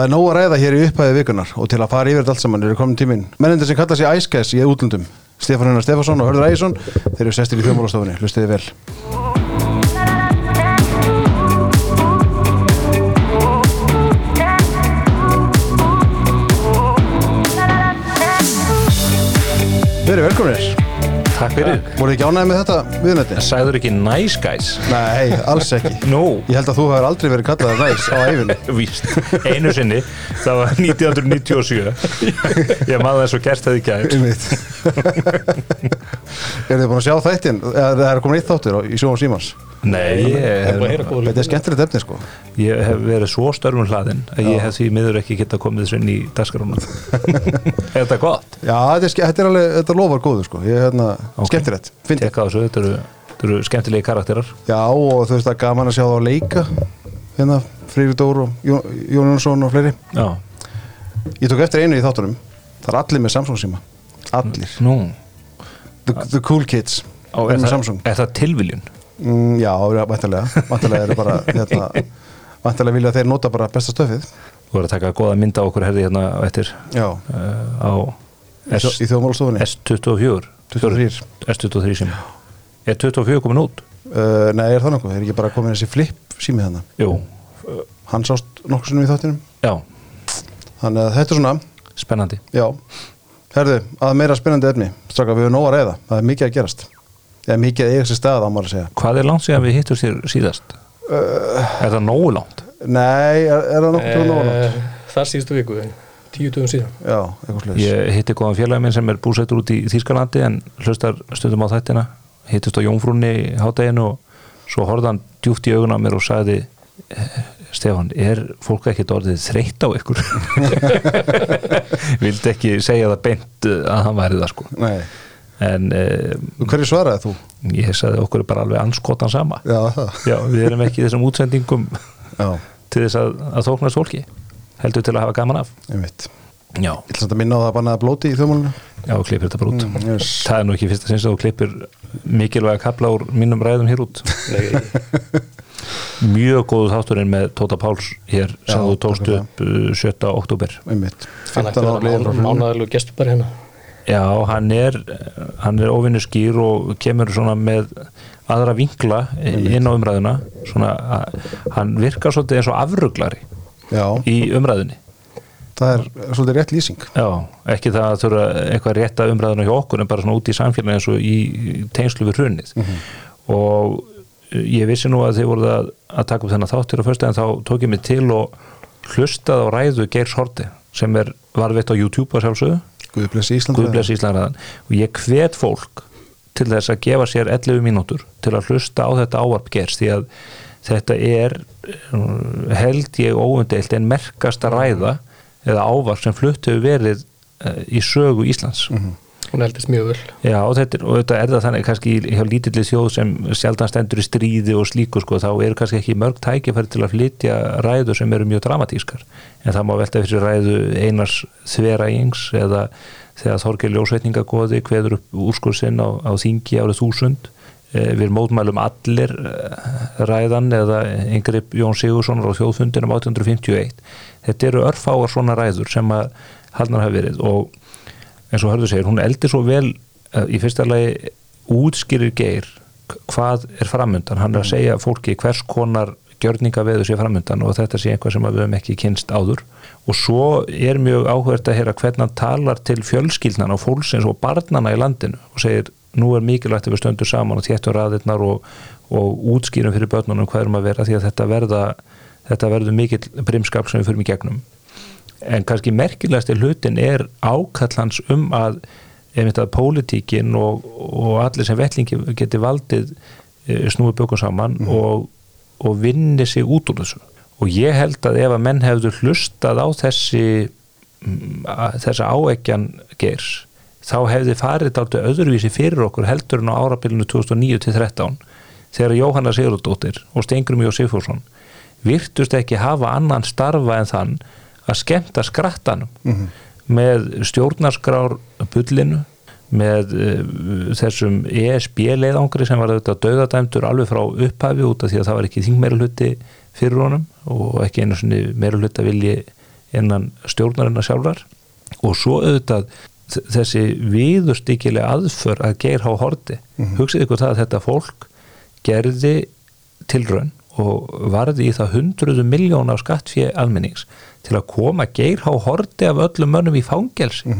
Það er nóg að ræða hér í upphæði vikunar og til að fara yfir þetta allt saman eru komin tíminn. Mennendur sem kalla sig Æskæs í útlundum, Stefán Hennar Stefansson og Hörður Ægjesson, þeir eru sestir í þjóðmálastofunni. Hlustiði vel. Verið velkominir. Takk fyrir Voruð þið ekki ánægði með þetta viðnætti? Sæður ekki nice guys Nei, alls ekki. Nú, Ég held að þú hefur aldrei verið kallað næs á æfinni. víst Einu sinni, það var 1997 Ég maður þess að gerst það í gær Einmitt. Eru þið búin að sjá þættin? Það er komin eitt þáttur í sjóum símans. Nei, ég hef, Þetta er skemmtilegt efni sko. ég hef verið svo störfum hlaðin að ég hef því miður ekki geta komið þessu inn í dasgrána Er þetta gott? Já, þetta er, er alveg, þetta lofar góðu sko. Ég er hérna, Ok. skemmtilegt. Tekka á þessu, þetta eru, þetta eru skemmtilegi karakterar Já, og þú veist það er gaman að sjá það á leika. Hérna, Freyri Dór og Jón Jón Jónsson og fleiri. Já, Ég tók eftir einu í þáttunum. Það er allir með Samsung síma. Allir. nú The, the cool kids. Er það, Samsung. er það tilviljun? Mm, já, vantarlega. Vantarlega er bara, hérna, vantarlega vilja þeir nota bara besta stöfið. Þú voru að taka goða mynda okkur herði hérna á eftir Já, uh, á S, í þjóðmálastofunni. S24 23. S23 sem Er 24 komin út? Uh, nei, er það nokkuð? Er ekki bara komin þessi flip sími þannig? Jú, Hann sást nokkuð sinnum í þáttinum. já, Þannig að þetta er svona, spennandi já. Herðu, að meira spennandi efni. Straka, við höfum nóg að reyða. Það er mikið að gerast. Er mikið að eiga sér stað á maður að segja. Hvað er langt síðan við hittum þér síðast? er það nógu langt? Nei, er, er það nokkuð nóg nátt? Eh, Þar síðustu viku, tíu dögum síðan Já, eitthvað sliðis. Ég hitti góðan félagi minn sem er búsettur út í Þýskalandi en hlustar stundum á þættina hittist á Jónfrúnni í hátæginu og svo horfði hann djúpt í augun á mér og sagði "Eh, Stefán, er fólk ekkert orðið þreytt á ykkur? Vildi ekki segja það beint uh, að hann væri það sko Nei. En uh, Hverju svaraði þú? ég sagði okkur er bara alveg anskotan sama Já, það. Já, við erum ekki í þessum útsendingum Já, til þess að, að þóknast fólki heldur til að hafa gaman af ég veit. Já, Ég ætla samt að minna á það að bannaði blóti í þjóðmálinu. já, klippir þetta bara út Mm, yes. Það er nú ekki fyrsta sinns að þú klippir mikilvæga kapla úr mínum ræðum hér út Mjög góðu þátturinn með Tóta Páls hér sem þú tókst upp uh, 7. oktober Einmitt. hann 15 ætti að ára mánæðilegu gestur bara hérna Já, hann er hann er óvinnu skýr og kemur svona með aðra vinkla inn á umræðuna. Svona, að- hann virkar svolítið eins og afruglari Já, í umræðunni. Það er svolítið rétt lýsing. Já, ekki það að þurfa eitthvað rétta umræðuna hjá okkur en bara svona út í samfélagi eins og í tengslu við hrunnið og ég vissi nú að þið voruð að, að taka upp þennan þáttir á fyrstu en þá tók ég mig til og hlustað á ræðu Geirs Horti sem er varveitt á YouTube að sjálfsögðu Guðblessi Ísland. Guðbless Íslandraðan og ég hvet fólk til þess að gefa sér 11 mínútur til að hlusta á þetta ávarp Geirs því að þetta er uh, held ég óundeilt en merkasta ræða eða ávarp sem flutt hefur verið uh, í sögu Íslands hún eldist mjög vel. Já, og þetta, og er það þannig kannski hjá lítilli þjóð sem sjaldan stendur í stríði og slíku sko, þá eru kannski ekki mörg tækifæri til að flytja ræður sem eru mjög dramatískar. En það má velta fyrir ræðu einars þverægings eða þegar Þorgeir Ljósveitningagóði kveður upp úrskursinn á, á þingi árið þúsund. Eh, við mótmælum allir eh, ræðan eða yngripp Jón Sigurssonar á þjóðfundinum 1851 þetta eru örfáar svona ræður sem að haldnar hafa verið og eins og hörðu segir, hún eldir svo vel uh, í fyrsta lagi útskýrir geir hvað er framundan. Hann er að segja fólki hvers konar gjörningaveðu sé framundan og þetta sé einhvað sem við höfum ekki kynst áður. Og svo er mjög áhverð að heyra hvernig hann talar til fjölskyldnan og fólksins og barnana í landinu og segir nú er mikilvægt að við stöndum saman og þéttum raðirnar og, og útskýrum fyrir börnunum hvað erum að vera því að þetta verða þetta verður mikill brimskap sem við fyrir í gegnum en kannski merkilegasti hlutin er ákallans um að einmitt að pólitíkin og, og allir sem vellingi geti valdið eh, snúið bökum saman og, og vinni sig út úr þessu. Og ég held að ef að menn hefðu hlustað á þessi mm, þessa áeggjan geirs þá hefði farið dálítið öðruvísi fyrir okkur heldur en á árabilinu 2009-13 þegar Jóhanna Sigurðardóttir og Stengrum Jó Sigfússon virtust ekki hafa annan starfa en þann að skemmta skrattanum með stjórnarskrár bullinu með uh, þessum ESB leiðangri sem var auðvitað döðadæmdur alveg frá upphafi út af því að það var ekki þingmeira hluti fyrir honum og ekki einu hluta vilji innan stjórnarinnar sjálfrar. Og svo auðvitað þessi viðurstykilega aðför að geir há horti hugsið ykkur það að þetta fólk gerði tilraun og varði í það hundruðu miljóna af skattfé almennings til að koma geir há horti af öllum mönnum í fangelsi.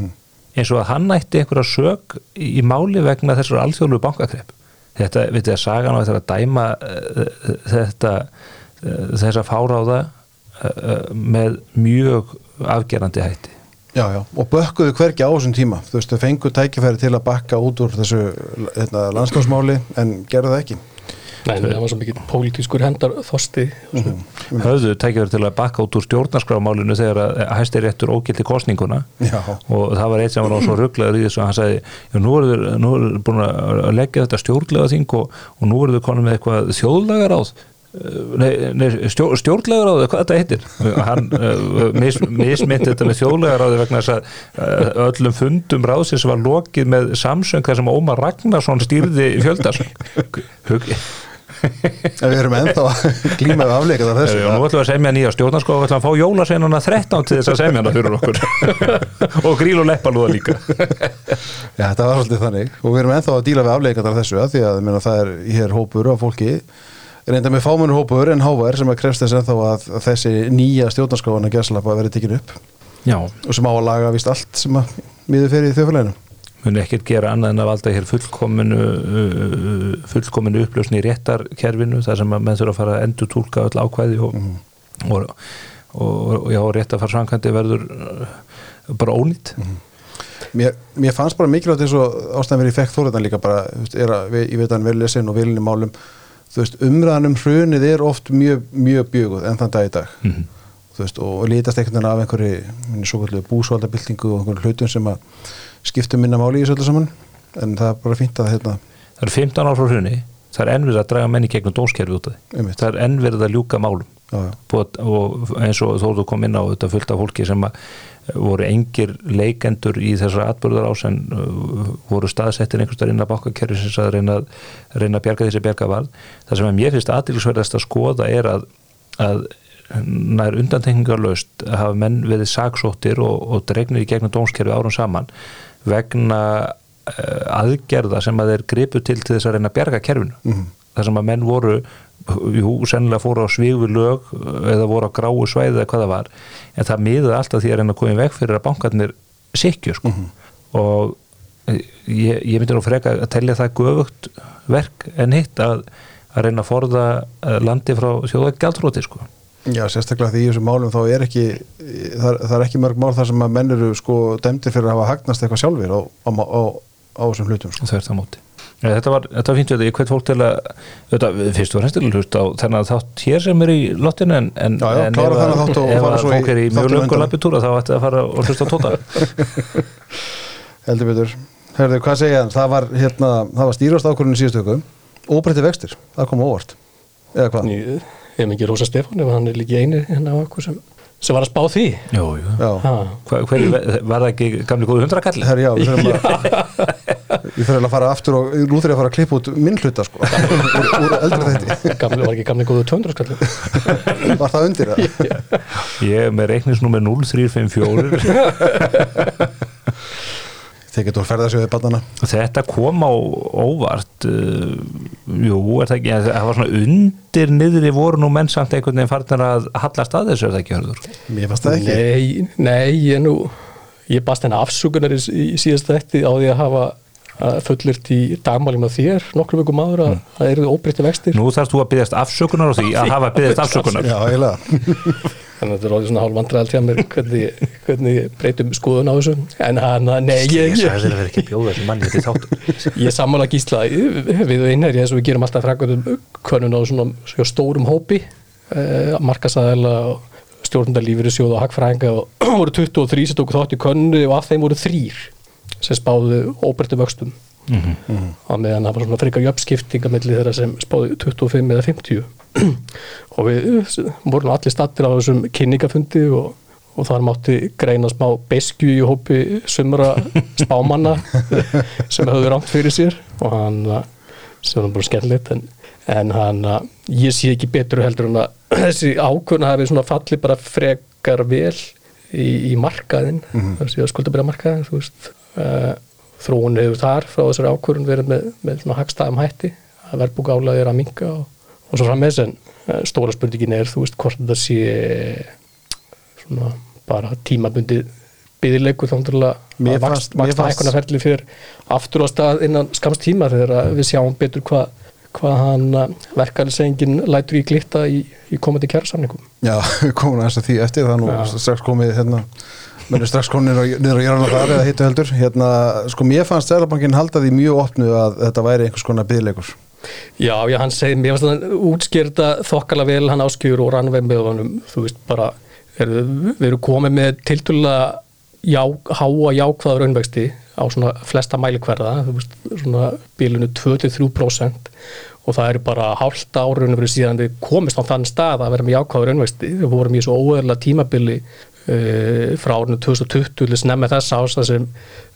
Eins og að hann ætti einhverja sög í máli vegna þessar alþjóðlu bankakrepp. Þetta, við að sagan á þetta að dæma uh, þetta uh, þessa fáráða uh, með mjög afgerandi hætti. Já, já, og bökkuðu hvergi á þessum tíma. Þú veist, þau fengu tækifæri til að bakka út úr þessu hérna, landslósmáli en gerðu það ekki Nei, það var svo mikið pólitískur hendar þosti höfðu tækjaður til að bakka út úr stjórnarskrámálinu þegar að hæsti réttur ógildi kostninguna Já, og það var eitt sem var á svo rugglaður í þessu að hann sagði, já nú eru þau þau búin að leggja þetta stjórnlega þing og, og nú eru þau konum með eitthvað þjóðlagar áð Nei, nei stjó, stjórnlegar áður, hvað þetta heitir? Hann uh, mis, mismyndi þetta með þjóðlegar áður vegna þess að uh, öllum fundum ráðsins var lokið með samsöng þar sem Ómar Ragnarsson stýrði en við erum ennþá við afleikað af þessu. Nú ætlum við að semja nýja stjórnarsko og ætlum að fá jólaseinuna 13 til þess að semja hana fyrir okkur. Og gríl og leppalúða líka. Já, þetta var svolítið þannig. Og við erum ennþá að díla við afleikað af þessu því að ég meina, það er hér hópur af fólki. Reynda með fámennur hópur en hávar sem að krefst þess ennþá að, þessi nýja stjórnarskóðan að gerðslapa verið tekin upp. Já, og sem á að laga vist allt sem að miður fyrir muni ekkert gera annað en að valda hér fullkominu uh, fullkominu upplösni í réttarkerfinu þar sem að menn þurfa að fara að endur túlka öll ákvæði og, og, og, og já, réttarfarsvankandi verður uh, bara ónýtt Mér, mér fannst bara mikilvægt eins og ástæðan verið fekk þóriðan líka bara, er ég veit að hann vel lesin og vilinni málum, þú veist, umræðan um hrunið er oft mjög, mjög bjöguð enn þann dag í dag. Þú veist, og, lítast einhvern veginn af einhverju búsvaldabildingu og einhverju hlutum sem að skiptum minna máli í þessu öllu saman en það er bara fínt að hérna, Það eru 15 ár frá hrunni það er ennverð að draga menni gegnum dómskerfi út af því. Það er ennverð að ljúka málum. Já, já, Búið, og eins og þó þú kom inn á þetta fullt af fólki sem að voru engir leikendur í þessar atbyrðar ás en uh, voru staðsettir einhverstað inn að bákakerfi sem að reyna, reyna að bjarga þessi bjarga varð. Það sem að mér finnst aðtilsverðast að skoða er að, að nær undantekningarlaust hafa menn verið saksóttir og, og dregnir í gegnum dómskerfi árum saman vegna uh, aðgerða sem að þeir gripu til til þess að reyna að bjarga kerfinu Mhm. þar sem að menn voru jú, sennilega fóru á svígu lög eða voru á gráu svæði eða hvað það var en það miðaði alltaf því að reyna að koma í veg fyrir að bankarnir sikju sko. og eh, ég, ég myndi nú freka að telja það göfugt verk en hitt að, að reyna að forða eh, landi frá þjóða gjaldróti sko. Já, sérstaklega því í þessum málum þá er ekki það, er- það er ekki mörg mál þar sem að menn eru sko dæmdir fyrir að hafa hagnast eitthvað sjálfur á, á, á, á þessum hlutum sko. þvert á móti Nei, Þetta var, þetta var fínt við þetta, ég hveit fólk til að þetta, fyrst og fremst til að hlusta á þennan þátt hér sem er í lottinu en, en, Já, já, en klára ef, að- þátt og ef fara að svo í fólk er í mjög undan. lappitúra þá ætti að fara og hlusta á tóta heldur betur Herðu, hvað segja hann? Það var, hérna, það var stýrast ákvörðinu síðustu öku óbreytti vextir, það kom óvart eða hvað? Ég hef mikið Rósa Stefán ef hann er líki eini hérna á okkur sem, sem var að spá því? Jú, jú. Hva, hver, Var það ekki gamli góðu hundrakalli? herri, já, við þurfum að ég þurfum að fara aftur og nú þurfum ég að fara að klippa út minn hluta sko. Úr, úr eldri þetta gamli var ekki gamli góðu töndraskalli var það undir það? Ég er með reikningsnúmer 0354 Þeir getur ferðarsjóðið barnana Þetta kom á óvart uh, Jú, er það ekki en það var svona undir niðri voru nú menn samt einhvern veginn farnir að hallast að þessu er það ekki hörður? Mér fannst það ekki. Nei, nei, ég nú ég bast henni afsökunar í, í síðast þætti á því að hafa fullirt í dagmálum á þér nokkrum vikum áður að það eru óbreytti vextir. Nú þarfst þú að byggjast afsökunar á því að hafa byggjast afsökunar. Já, eiginlega. Þannig að þetta er orðið svona hálf vandræðalt hjá mér hvernig, hvernig breytum skoðun á þessu. En hann, nei, ég, Ég ég, sagði þér að vera ekki að bjóða þessi manni til þáttu ég sammála gísla við einherji eins og við gerum alltaf frækvæðum könnun á svona, svona stórum hópi. Eh, markasæðala stjórnundalífur sjóð og hagfræðinga og voru 23 sem tóku þátt í könnu og af þeim voru þrýr sem spáðu óbreyttu vöxtum. Á meðan það var svona frekar jöfnskiptinga milli þeirra sem spáðu 25 eða 50 og við eh, vorum allir stattir á þessum kynningafundi og, og þar mátti greina smá beskju í hópi sumra spámanna sem höfðu rámt fyrir sér. Og hann eh, sem var bara skemmtilegt en, en hann, eh, ég sé ekki betur heldur en að þessi ákvörna hafi svona fallið bara frekar vel í, í markaðin mm. -hmm. þess að skuldabæra markaðin þú veist uh, þróun hefur þar frá þessari ákvörðun verið með, með svona hagstæðum hætti að verðbúk álaði er að minka og, og svo frammeðs en uh, stóra spurningin er þú veist hvort þetta sé svona bara tímabundi byðileikur þá að að vakst, fannst- hækkunarferli fyrir aftur á stað innan skamst tíma þegar að við sjáum betur hvað hvað hann verkefnisengin lætur í glitta í, í komandi kjærasamningum Já, við komum aðeins að því eftir það nú Já. strax komið hérna menn er strax komið niður á- jörðan þar eða hittu heldur. Hérna, sko mér fannst Sælabankin halda því mjög opnu að þetta væri einhvers konar byggleikur Já, já, hann segir, mér finnst það útskýrta þokkala vel, hann áskjur og rannveð með honum, þú veist, bara er, við erum komið með tiltölulega já, háa jákvæða raunvexti á svona flesta mælikverða þú veist, svona bílunu 2-3% og það er bara hálft árunum fyrir síðan við komist á þann stað að vera með jákvæða raunvexti, við vorum í svo óeðla tímabili uh, frá árunum 2020 til þess ás það sem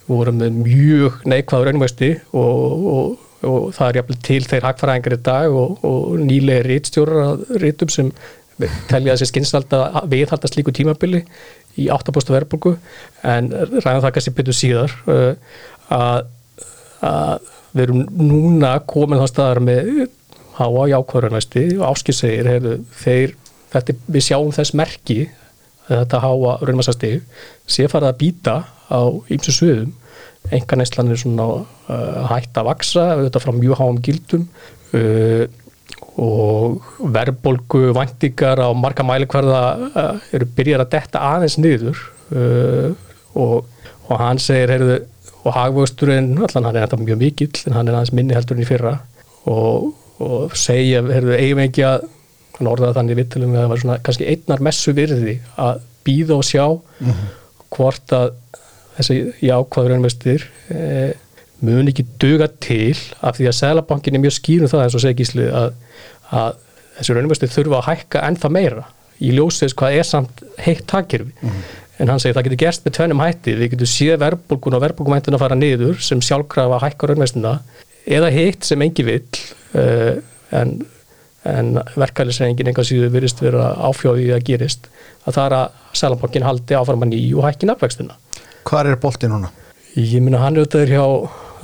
við vorum með mjög neikvæða raunvexti og, og og það er jafnvel til þeir hagfæraðingar í dag og, og nýlega rítstjórar rítum sem telja þessi skynsald að viðhalda slíku tímabili í 8% verðbólgu. En ræðan það kannski betur síðar uh, að, að við erum núna komin þá staðar með háa jákvæðurnæsti og áskil segir heyrðu, þeir, þetta, við sjáum þess merki þetta háa raunmassastig sé farið að býta á ýmsu sviðum. Enga neyslan er svona uh, hægt að vaksa, auðvitað frá mjög háum gildum uh, og verðbólgu væntingar á marga mælikvarða uh, eru byrjar að detta aðeins niður og, og hann segir heyrðu, og hagvöxturinn, allan hann er þetta mjög mikill en hann er aðeins minni heldur en í fyrra og, og segja, heyrðu, eigum ekki að hann orðaði þannig vittilum að það var svona kannski einnar messu virði að býða og sjá hvort að þessi jákvæður raunvestir eh, mun ekki duga til af því að Sælabankin er mjög skýrum það eins og segja gísli að, að þessi raunvestir þurfa að hækka ennþá meira í ljósins hvað er samt heitt takirfi en hann segir það getur gerst með tvennum hætti. Við getum séð verðbólgun og verðbólgumæntin að fara niður sem sjálfkrafa að hækka raunvestina eða hitt sem engi vill uh, en, en verkælisreingin enga síðu virðist vera áfjóðið að gerist að það er að Sælabankin haldi áfram að nýju og hækki nafnvextina Hvar er boltinn núna? Ég minna hann auðvitað er hjá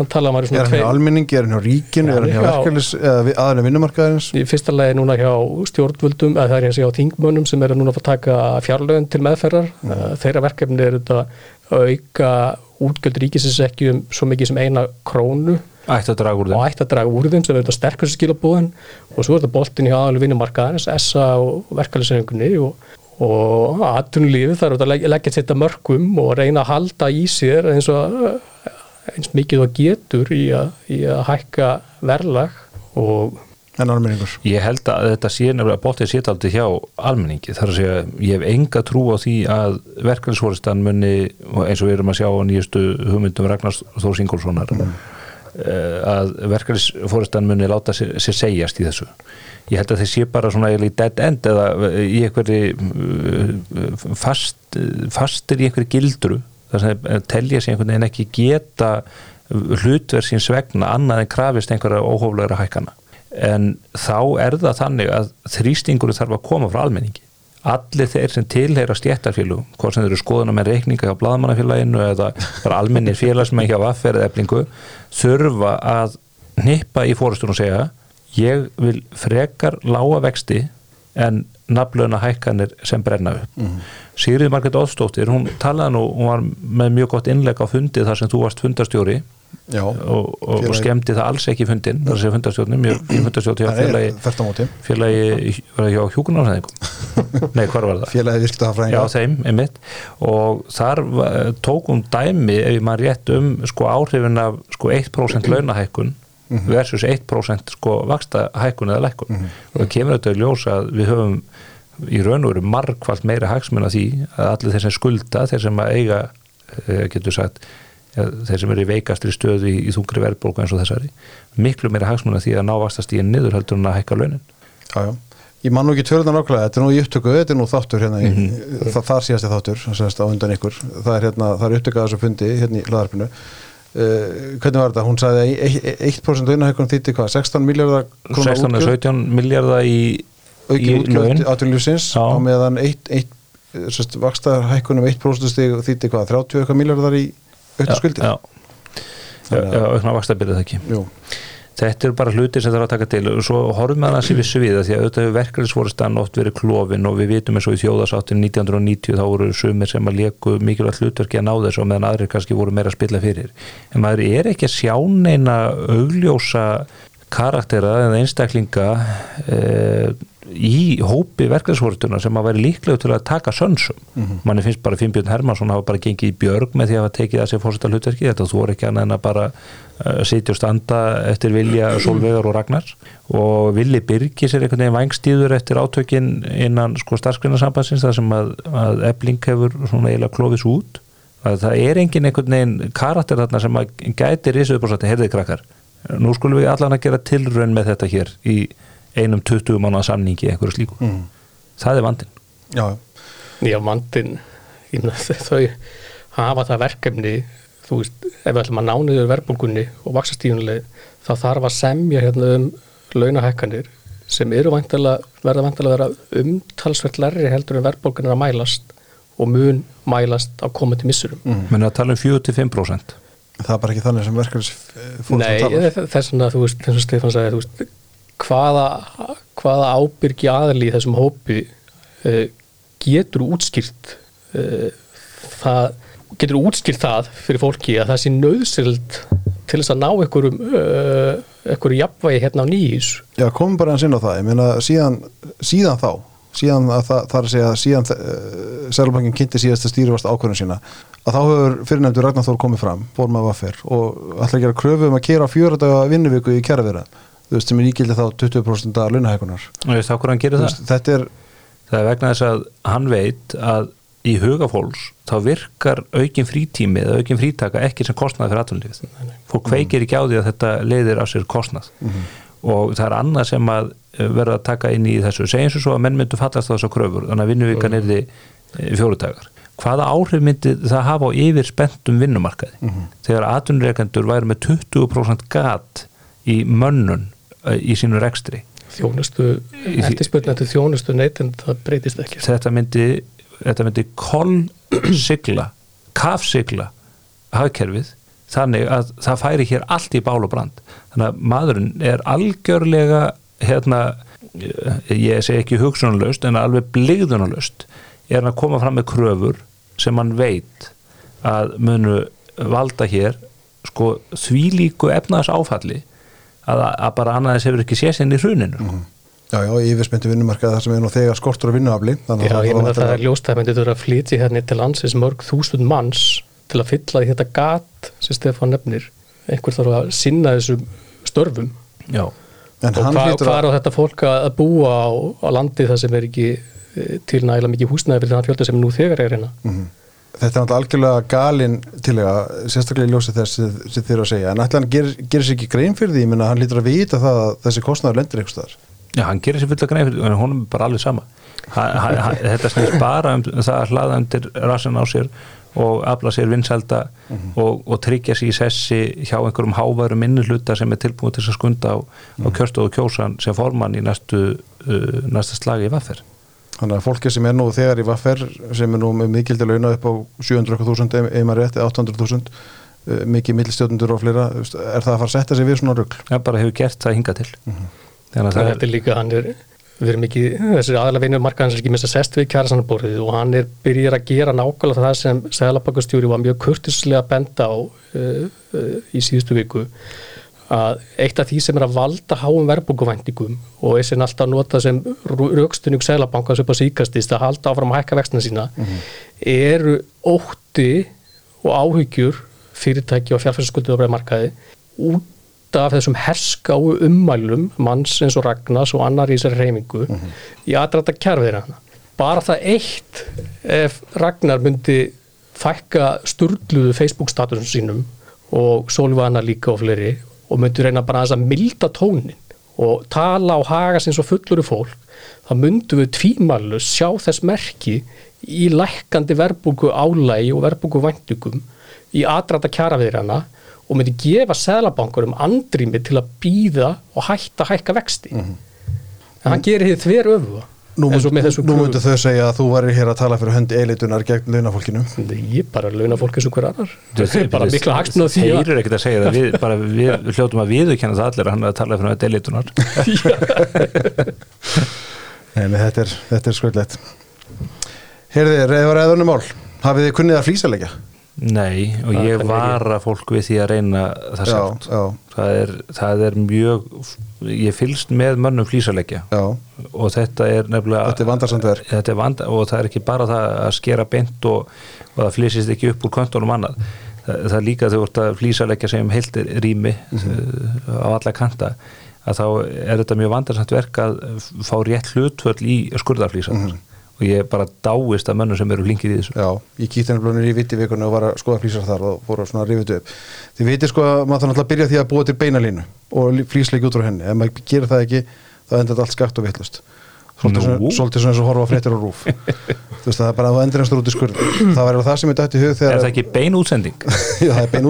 hann talaði maður Er svona hann hjá almenningi, er hann hjá ríkinu, er hann hjá já. verkefnis eða við- aðalinn vinnumarkaðarins? í fyrsta lagi núna hjá stjórnvöldum eða það er og hjá þingmönnum sem eru núna að að taka fjárlögin til meðferðar mm. þeirra verkefni er þetta að auka útgjöld ríkisins ekki um svo mikið sem eina krónu ætti að draga úr og þeim ætti að draga úr þeim sem er þetta sterkast skilabúðin og svo er þetta boltin hjá aðalu vinnumarkaðins, SA og verkefnisengunni og, og aðtunlífi þarf að leggja, leggja þetta mörgum og reyna að halda í sér eins og eins mikið og getur í að, í að hækka verðlag og? Ég held að þetta sé nefnilega bóttið sétaldi hjá almenningi þar að segja ég hef enga trú á því að verkefnisfóristan muni og eins og við erum að sjá á nýjustu hugmyndum Ragnars Þór Singolsonar mm. Að verkefnisfóristan muni láta sér, sér segjast í þessu. Ég held að þeir sé bara svona í dead end eða í einhverju uh, fast, fastir í einhverju gildru þar sem þeir telja sér einhvern veginn ekki geta hlutverð síns vegna annað en krafist einhverja óhóflegra hækana en þá er það þannig að þrýstingur þarf að koma frá almenningi allir þeir sem tilheyra stjættarfélugum hvort sem þeir eru skoðuna með reikninga hjá bladamannafélaginu eða bara almennir félagsmenn hjá vaffer eða eflingu þurfa að nippa í fórustunum og segja ég vil frekar lága vexti en nafnlauna hækkanir sem brenna upp mm. Sigriði Margrét Óðstóttir, hún talaði nú hún var með mjög gott innleg á fundi þar sem þú varst fundarstjóri Já. og, og, og Félagi- skemmti það alls ekki fundin þar að segja fundarstjórnum, ég er félagi, félagi var hjá hjúkunarfæðingum nei, hvar var það? Félagið virkta það Já, þeim, einmitt. Og þar var- tók hún dæmi ef maður rétt um sko áhrifin af sko 1% launahækkun versus 1% sko vaksta hækkun eða lækkun. Og það kemur þetta í ljós að við höfum í raun og veru margfald meira hagsmun af því að allir þeir sem skulda þeir sem að eiga, eh, getur sagt ja, þeir sem eru í veikastri stöðu í, í þungri verðbólku eins og þessari miklu meira hagsmun af því að ná vastast í niður heldur en að hækka launin Já, já. Ég man nú ekki törðan nákvæmlega, þetta er nú í upptöku, þetta er nú þáttur hérna, í, Mhm. það, það síðasti þáttur, semst á undan ykkur, það er hérna, það er upptökað þessu fundi hérna í hlaðarpinu. Uh, hvernig var þetta? Hún sagði að e- e- 1% launahækkun þýtti hvað, 16 miljardar 16 eða 17 miljardar í, aukin í útgjöld Já. á meðan 1, 1, sérst, vaksta hækkunum 1% stig þýtti hvað, 30 eitthvað miljardar í auðvitað skuldir. já, já, aukna vakstabyrðið það ekki. Jú, þetta eru bara hlutir sem það er að taka til. Og svo horfum við að vissu við það því að auðvitað hefur verkefnisvoristan oft verið klófin og við vitum eins og í þjóðasáttin 1990 þá voru sumir sem að leku mikilvægt hlutverki að ná þessu og meðan aðrir kannski voru meira að spilla fyrir. En maður er ekki að sjá neina augljósa karaktera eða einstaklinga e, í hópi verkefnisvoristuna sem að væri líklega til að taka sönsum. Manni finnst bara Finnbjörn Hermansson hafa bara gengið í björg með því að hafa tekið að sér fórseta hlutverki þetta þú voru ekki annað en að bara uh, sitja og standa eftir vilja Solveigar og Ragnars og villi Birgis er einhvern veginn vangstíður eftir átökin innan sko starfskrinarsambansins þar sem að, að ebling hefur svona eiginlega klófis út. Að það er engin einhvern veginn karakter þarna sem að gæti risið upp og sagt, heyrðið krakkar nú skulum við allan að gera tilraun með þetta hér í einum 20 mánuða samningi eitthvað slíku, mm. það er vandin já, Já, meina, þau hafa það verkefni þú veist, ef við ætlum að nániður verbulgunni og vaksastíðunlega þá þarf að semja hérna um launahækkanir sem eru væntalega, verða væntalega að vera umtalsvert lærri heldur en verbulgun er að mælast og mun mælast á komandi missurum. mm. menn að tala um 45% það er bara ekki þannig sem verkefnis fólk Nei, þess vegna, þú veist, eins og Stefán sagði, þú veist, hvaða, hvaða ábyrgi aðli í þessum hópi uh, getur útskýrt uh, það, getur útskýrt það fyrir fólki að það sé nöðsild til þess að ná einhverjum uh, einhverju jafnvægi hérna á nýjus Já, komum bara hans inn á það, ég meina síðan, síðan þá, síðan að það, það er að segja, síðan uh, Sælbankin kynnti síðast að stýrifast ákvörðun sína að þá hefur fyrirnefndur Ragnar Þór komið fram fór með vaffer og ætla að gera kröfu um að kera fjóra daga vinnuviku í kjæravera þú veist, sem er ígildi þá 20% að launahækunar og veist þá hvað hann gerir það? veist, þetta er, það er vegna þess að hann veit að í hugafólks þá virkar aukin frítími eða aukin frítaka ekki sem kostnað fyrir atvinnulífið. Fólk kveikir ekki á því að þetta leiðir af sér kostnað og það er annað sem að verða að taka inn í þessu. Segjum svo að menn myndu fallast á þessar kröfur þannig að vinnuvikan er því fjórudagar. Hvaða áhrif myndi það hafa á yfir spenntum vinnumarkaði þegar atvinnureikendur væri með 20% gat í mönnun eh, í sínu rekstri. Þjónustu, til þjónustu neytind það breytist ekki. Þetta myndi, þetta myndi kollsigla kafsigla hagkerfið þannig að það færi hér allt í bál og brand þannig að maðurinn er algjörlega hérna ég segi ekki hugsunarlaust en alveg bligðunarlaust er hann að koma fram með kröfur sem hann veit að munu valda hér sko þvílíku efnaðs áfalli að, að bara annaðis hefur ekki séð sinni í hruninu já, já, yfirspenntu vinnumarkað þar sem er nú þegar skortur á vinnuafli Já, að ég þarf það að- er ljóst að það myndi þurfa að flytja hérna til landsins mörg þúsund manns til að fylla í þetta gat sem Stefán nefnir einhver þarf að sinna þessum störfum. Já, en og hann hvað hva að er á þetta fólk að að búa á, á landi það sem er ekki eh, til nægilega mikið húsnæði fyrir þann fjölda sem nú þegar er hérna? Mhm. Þetta er náttúrulega algjörlega galin tilega, sérstaklega í ljósi þess sem þið eru að segja, en ætla hann gerir, gerir sér ekki grein fyrir því, ég minna hann lítur að vita það að þessi kostnaður lendir einhvers staðar. Já, hann gerir sér fulla grein fyrir en honum er bara alveg sama. Ha, ha, ha, þetta snýst bara um það að hlaða undir rassin á sér og afla sér vinselda og, og tryggja sér í sessi hjá einhverjum háværum innihluta sem er tilbúin til að skunda á, á kjörstóðu kjósan sem formann í næstu uh, næsta slagi í vaffer. Þannig að fólki sem er nú þegar í vaffer, sem er nú með mikildi launa upp á 700.000 ef maður rétti, 800.000, uh, mikið millstjóðundur og fleira, er það að fara að setja sig við svona rugl? það bara hefur gert það hinga til. Þannig að það það er líka hann er við erum ekki, þessi aðalega vinur markaðans er ekki mest að sest við kjærasanarborðið og hann er byrjir að gera nákvæmlega það sem Sælabakastjóri var mjög kurtislega benda á uh, uh, í síðustu viku að eitt af því sem er að valda háum verbúkuvæntingum og er sem alltaf nota sem raukstunning Sælabankans upp á síkastist að halda áfram að hækka vextina sína eru ótti og áhyggjur fyrirtæki og fjárfærskuldið á markaði út af þessum herskáu ummælum manns eins og Ragnars og annar í þessari reymingu í aðræta kjærfiðir hana. Bara það eitt ef Ragnar myndi fækka sturgluðu Facebook statusum sínum og Solvana líka og fleiri og myndi reyna bara aðeins að milda tónin og tala og haga sinns og fulluru fólk þá myndum við tvímalus sjá þess merki í lækkandi verbúku álægi og verbúku væntingum í aðræta kjaraviðrana og myndi gefa seðlabankurum andrými til að býða og hætta að hækka vexti en hann gerir því þver öfuga Nú, myndu þau segja að þú væri hér að tala fyrir hönd elitunar gegn launafólkinu Ég bara launa fólk eins og hver annar Það er bara mikla hagsmun á því Þeir eru ekkert að segja það, við, bara við, við hljótum að viðurkenna það allir að hann er að tala fyrir að delitunar Nei, þetta er, þetta er skvöldlegt Heyrði, reyður eða mál Hafið þið kunnið að flýsalegja? Nei, og Það ég kann ég vara fólk við því að reyna það Já, sjálft. já, það er, það er mjög ég fylgst með mönnum flýsalegja og þetta er nefnilega Þetta er vandarsamt verk. Þetta er vanda, og það er ekki bara það að skera beint og, og það flýsist ekki upp úr kontónum annað. Það, það er líka þegar þú ert að flýsalegja sem heilt rými Mhm. uh, á alla kanta að þá er þetta mjög vandarsamt verk að fá rétt hlutvöld í skurðarflýsar Mhm. Og ég bara dáist að mönnum sem eru flinkir í þessu Já, ég kýtti henni blónir í viti vikunni og var að skoða flýsar þar og að svona rifið þetta upp. Þið veitir sko að maður þarf náttúrulega að byrja því að búa til beinalínu og flýsleiki út frá henni. Ef maður gerir það ekki, þá endur allt skakt og vittlust. Svolítið, svona- eins og horfa fréttir og rúf. þú veist það er bara að þú endur einstur út í skurð. Það var það sem ég dætti hug Er þegar... það ekki bein útsending? Já, það er bein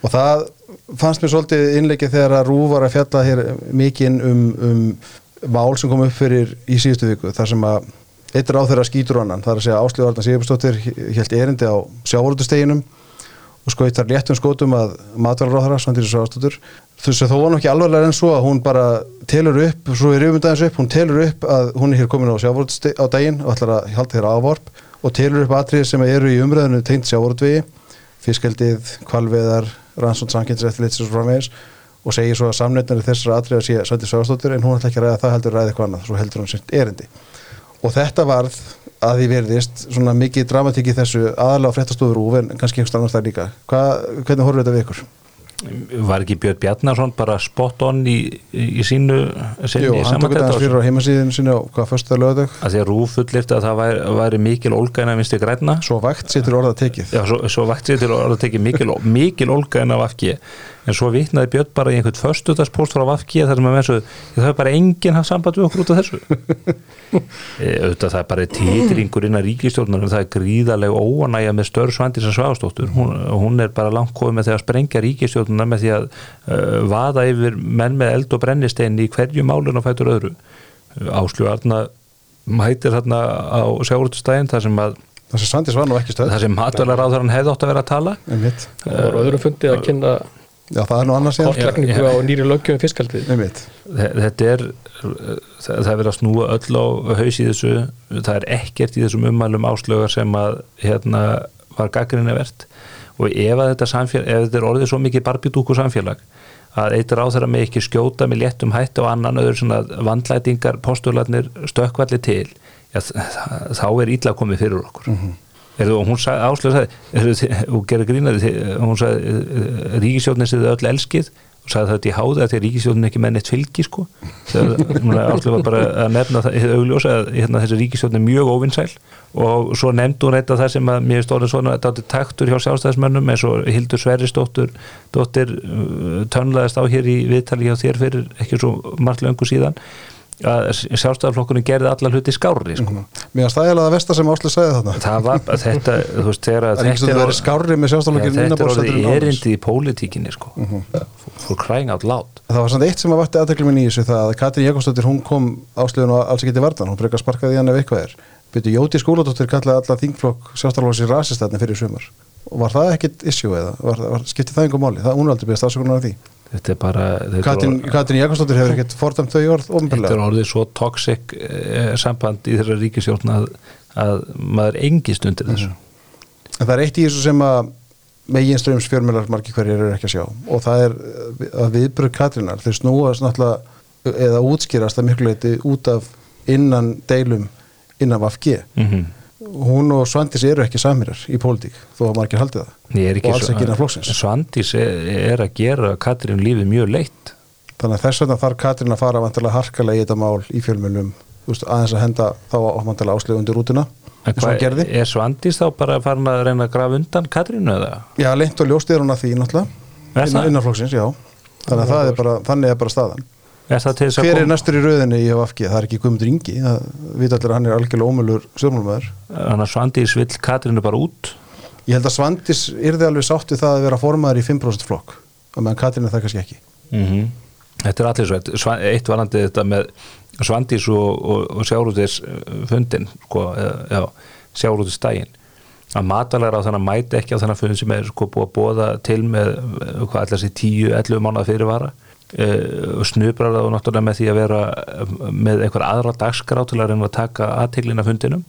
Og það fannst mér svolítið innleikið þegar að Rúf var að fjalla hér mikinn um, um mál sem kom upp fyrir í síðustu viku þar sem að eitt ráð þeirra skýtur annan. Þar að segja Áslíður Arna Sigurbjörnsdóttir held erindi á sjávarútusteginum og skoði þar léttum skótum að matvælaráðara, Svandísi Sváðstóttur þú veist þó var nú ekki alvarlega en svo að hún bara telur upp, svo er yfirmyndaðins upp hún telur upp að hún er hér komin á sjávarútustegi á daginn og ætlar að halda þeirra ávarp og telur upp atrið sem eru í umræðinu tengt sjávarútvegi fiskeldið, kvalveðar, og og segir svo að samnefnari þessara atriða sé Svandi Sváðstóttir en hún ætla ekki að ræða það heldur ræða eitthvað annað, svo heldur hún sitt erindi. Og þetta varð að því verðist svona mikið dramatík í þessu aðalega fréttastofur úf en kannski einhvers annars það líka. Hva, hvernig horfður þetta við ykkur? Var ekki Björn Bjarnarsson bara spot on í, í sínu Jú, hann tók þetta hans fyrir á heimasíðinu sinni á hvað fyrstu það lögadag að því að Rúf fullirt að það væri, væri mikil að vinsti græna svo vægt sér til orða tekið Já, svo, svo vægt sér til að tekja mikil, mikil olga en af Vafki en svo vitnaði Björn bara í einhvern förstutarspost frá Vafki þar sem að menn svo, það er bara enginn haft samband við okkur út af þessu. E, auðvitað það er bara títringur innan ríkistjórnar það er gríðarlega óanægja með störf svandis að sváðstóttur hún, hún er bara langt komið með því að sprengja ríkistjórnuna með því að uh, vaða yfir menn með eld og brennistein í hverju málun og fætur öðru. Áslug Arna mætir þarna á sjáurutustæðin þar sem að það sem Sandis var nú ekki stöð það sem matvælar á þar hann hefði átt að vera að tala. Einmitt. Það voru öðrum fundið að kynna já það er nú annars kortlagningu á nýri löggjöfum fiskaldið þetta er það, það er verið að snúa öll á haus í þessu. Það er ekkert í þessum ummælum áslögar sem að hérna var gaggrinni verðt og ef að þetta samfélag, ef þetta er orðið svo mikið barbidúku samfélag að eitt ráð þeirra með ekki skjóta með léttum hætti og annan öður svona vandlætingar postularnir stökkvalli til já, þ- þá er illa komið fyrir okkur. Mm -hmm. Og hún sagði, áslög sagði og gerði grínaði, hún sagði ríkisjóðnir séðu öll elskið og sagði þetta í háði að því ríkisjóðin ekki með neitt fylgi sko. Áslöf var bara að nefna það hið augljós að hérna, þessi ríkisjóðin er mjög óvinnsæl og svo nefndi hún eitthvað það sem að mér stóður svona er taktur hjá sjálfstæðismönnum eins og Hildur Sverrisdóttir dóttir uh, tönlaðist á hér í viðtali hjá þér fyrir ekki svo margt löngu síðan að sjálfstæðarflokkurinn gerði alla hluti skárri sko. Mér finnst það eiginlega að versta sem Áslið sagði þarna. Það var að þetta þú veist þegar að það er þetta það er skárri með Já, sjálfstaflokkin þetta er orðið erindi í pólitíkinni sko. for crying out loud. Það var samt eitt sem að vakti aðtekli minn í þessu það að Katrín Jakobsdóttir hún kom áslöðun og alls ekki til vartan, hún frekar sparkaði hann ef eitthvað er. Byrju Jóti Skúladóttir kallaði alla þingflokk sjálfstaflokks í rasistatni fyrir sumar. Og var það ekkit issue eða? Var, var, skipti það einhver máli, það hún er aldrei beðast afsökunar af því þetta er bara er, Katrín Jakobsdóttir hefur ekkit fordæmt þau orð þetta er ofnbjörlega orðið svo toxic eh, samband í þeirra ríkisjórn að, að maður engist undir þessu. En það er eitt í þessu sem að megin ströms fjörmjölar margir hverjir eru ekki að sjá og það er eh, að viðbröð Katrínar þau snúast náttúrulega eða útskýrast að miklu leiti út af innan deilum innan VFG mm hún og Svandís eru ekki samirar í pólitík þó að margir haldið það. Og alls ekki innan flokksins. Svandís er, er að gera Katrín lífið mjög leitt. Þannig að þess vegna þarf Katrín að fara vantilega harkalega í þetta mál í fjölmjölum aðeins að henda þá vantilega áslegu undir gerði. er Svandís þá bara farin að reyna að grafa undan Katrínu eða? já, leint og ljóst er hún að því náttúrulega. Innan, innan flokksins, já. Þannig að það er bara, þannig er bara staðan Er að hver er næstur í rauðinni í VFG, það er ekki Guðmundur Ingi. Það vita allir að hann er algjörlega ómölur stjórnmálumæður Þannig að Svandís vill Katrínu bara út? Ég held að Svandís yrði alveg sátt við það að vera formaður í 5% flokk og meðan Katrín er það kannski ekki. Mm þetta er allir svo eitt varandi þetta með Svandís og, og, og sjárútis fundin sko, já, sjárútis daginn að matalega á þannig að mæti ekki á þannig að fundin sem er sko búið að bóða til með hvað allar sér 10-11 mánuða fyrirvara og snubrar það náttúrulega með því að vera með einhver aðra dagskrá til að reyna að taka aðteglina fundinum.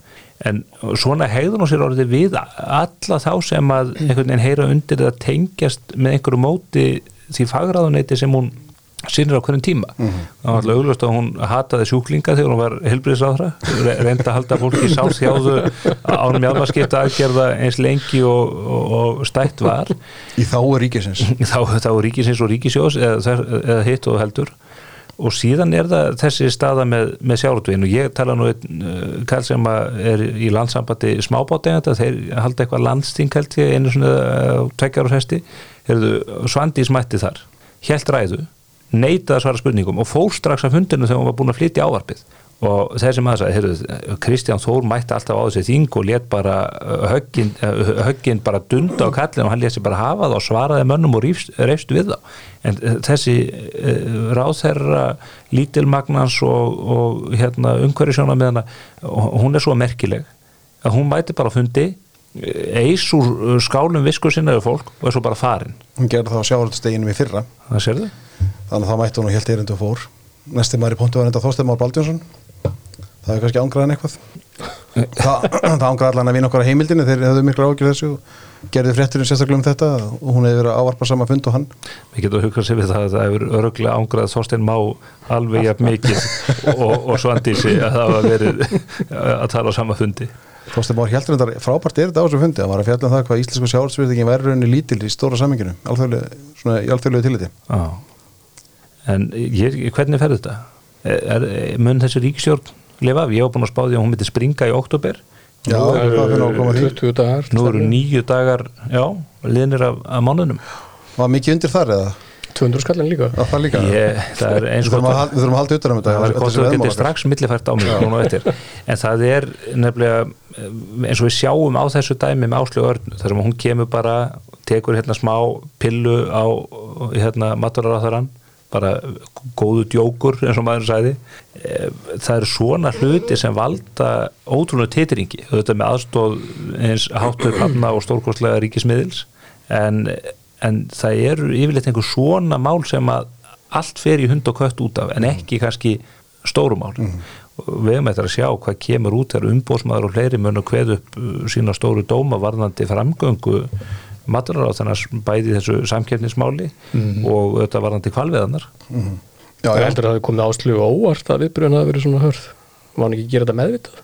En svona hegðun og sér orðið við alla þá sem að einhvern veginn heyra undir eða tengjast með einhverju móti því fagráðuneyti sem hún sínir á hverjum tíma. Mm -hmm. það var alltaf auglust að hún hataði sjúklinga þegar hún var helbriðsáðra reynda að halda fólki sáþjáðu ánum hjálparskipta aðgerða eins lengi og, og, og stætt var. Í þáu ríkisins. Þá, þá ríkisins og ríkisjós eða, eða hitt og heldur. Og síðan er það þessi staða með, með sjálftvegin og ég tala nú einn uh, kall sem er í landsambandi smábáteganda, þeir halda eitthvað landsting held ég einu svona tvekjar og hesti, Svandi smætti þar, helt ræðu neitaði að svara spurningum og fór strax af hundinu þegar hún var búin að flytja ávarpið. Og þessi maður sagði, heyrðu, Kristján Þór mætti alltaf á þessi þing og let bara uh, höggin, uh, höggin bara dunda á kallin og hann leti bara hafa það og svaraði mönnum og reyfst við það en uh, þessi ráðherra lítilmagnans og, og hérna umhverjusjóna með hana hún er svo merkileg að hún mætti bara fundi eis úr skálum viskur sinnaðu fólk og er svo bara farin. Hún gerði það á sjáhaldsteginum í fyrra. Það sér þau þannig að það mætti hún og helt erindu fór. Næsti maður í pontu var enda Þorstein Már Baldjónsson það er kannski ángraðan eitthvað. Það, það ángraði allan að vinna okkar á heimildinu þeir hefðu miklu ágjur þessu og gerði frétturinn sérstaklega um þetta. Og hún hefur verið að ávarpa sama fund og hann. Við getum að hugsa sér við það að það hefur öruglega ángrað Þorstein Má alveg jafn mikið og, og svandísi að það var verið að tala á sama fundi. Þorstein Már heldur þetta frábært er þetta á þessu fundi. Það var að fjalla um það hvað íslensku sjálfsverðingin væri rauninni lítil í stóra saminginu í alþjóðlegu tilliti en ég, hvernig fer þetta? Er, er, mun þessi ríkisjórn lifa af? Ég hef búin að spáði að hún myndi springa í oktober Já, nú eru 20 dagar Nú eru nýju dagar, já, liðnir af, af mánunum Var mikið undir þar eða? 200 skallin líka. Líka. Ég, það er Við þurfum að, við þurfum að halda utan um þetta Það er að er strax millifært á mig En það er nefnilega eins og við sjáum á þessu dæmi með Áslu Örn þar sem hún kemur bara tekur hérna smá pillu á hérna maturaráþarann bara góðu djókur eins og maður sæði það eru svona hluti sem valda ótrúlega titringi. Þetta með aðstóð eins háttuð panna og stórkostlega ríkismiðils. En, en það eru yfirleitt einhver svona mál sem að allt fer í hund og kött út af en ekki kannski stórumál mm. við hefum eitthvað að sjá hvað kemur út þegar umbósmaður og fleiri mun að kveð upp sína stóru dóma varðandi framgöngu maturar á þannig að bæði þessu samkefnismáli mm -hmm. og þetta var hann til kvalviðanar mm -hmm. Já, ég heldur að það hefði komið áslug og óvart að viðbröðin hafi verið svona hörð Má hann ekki gera þetta meðvitað?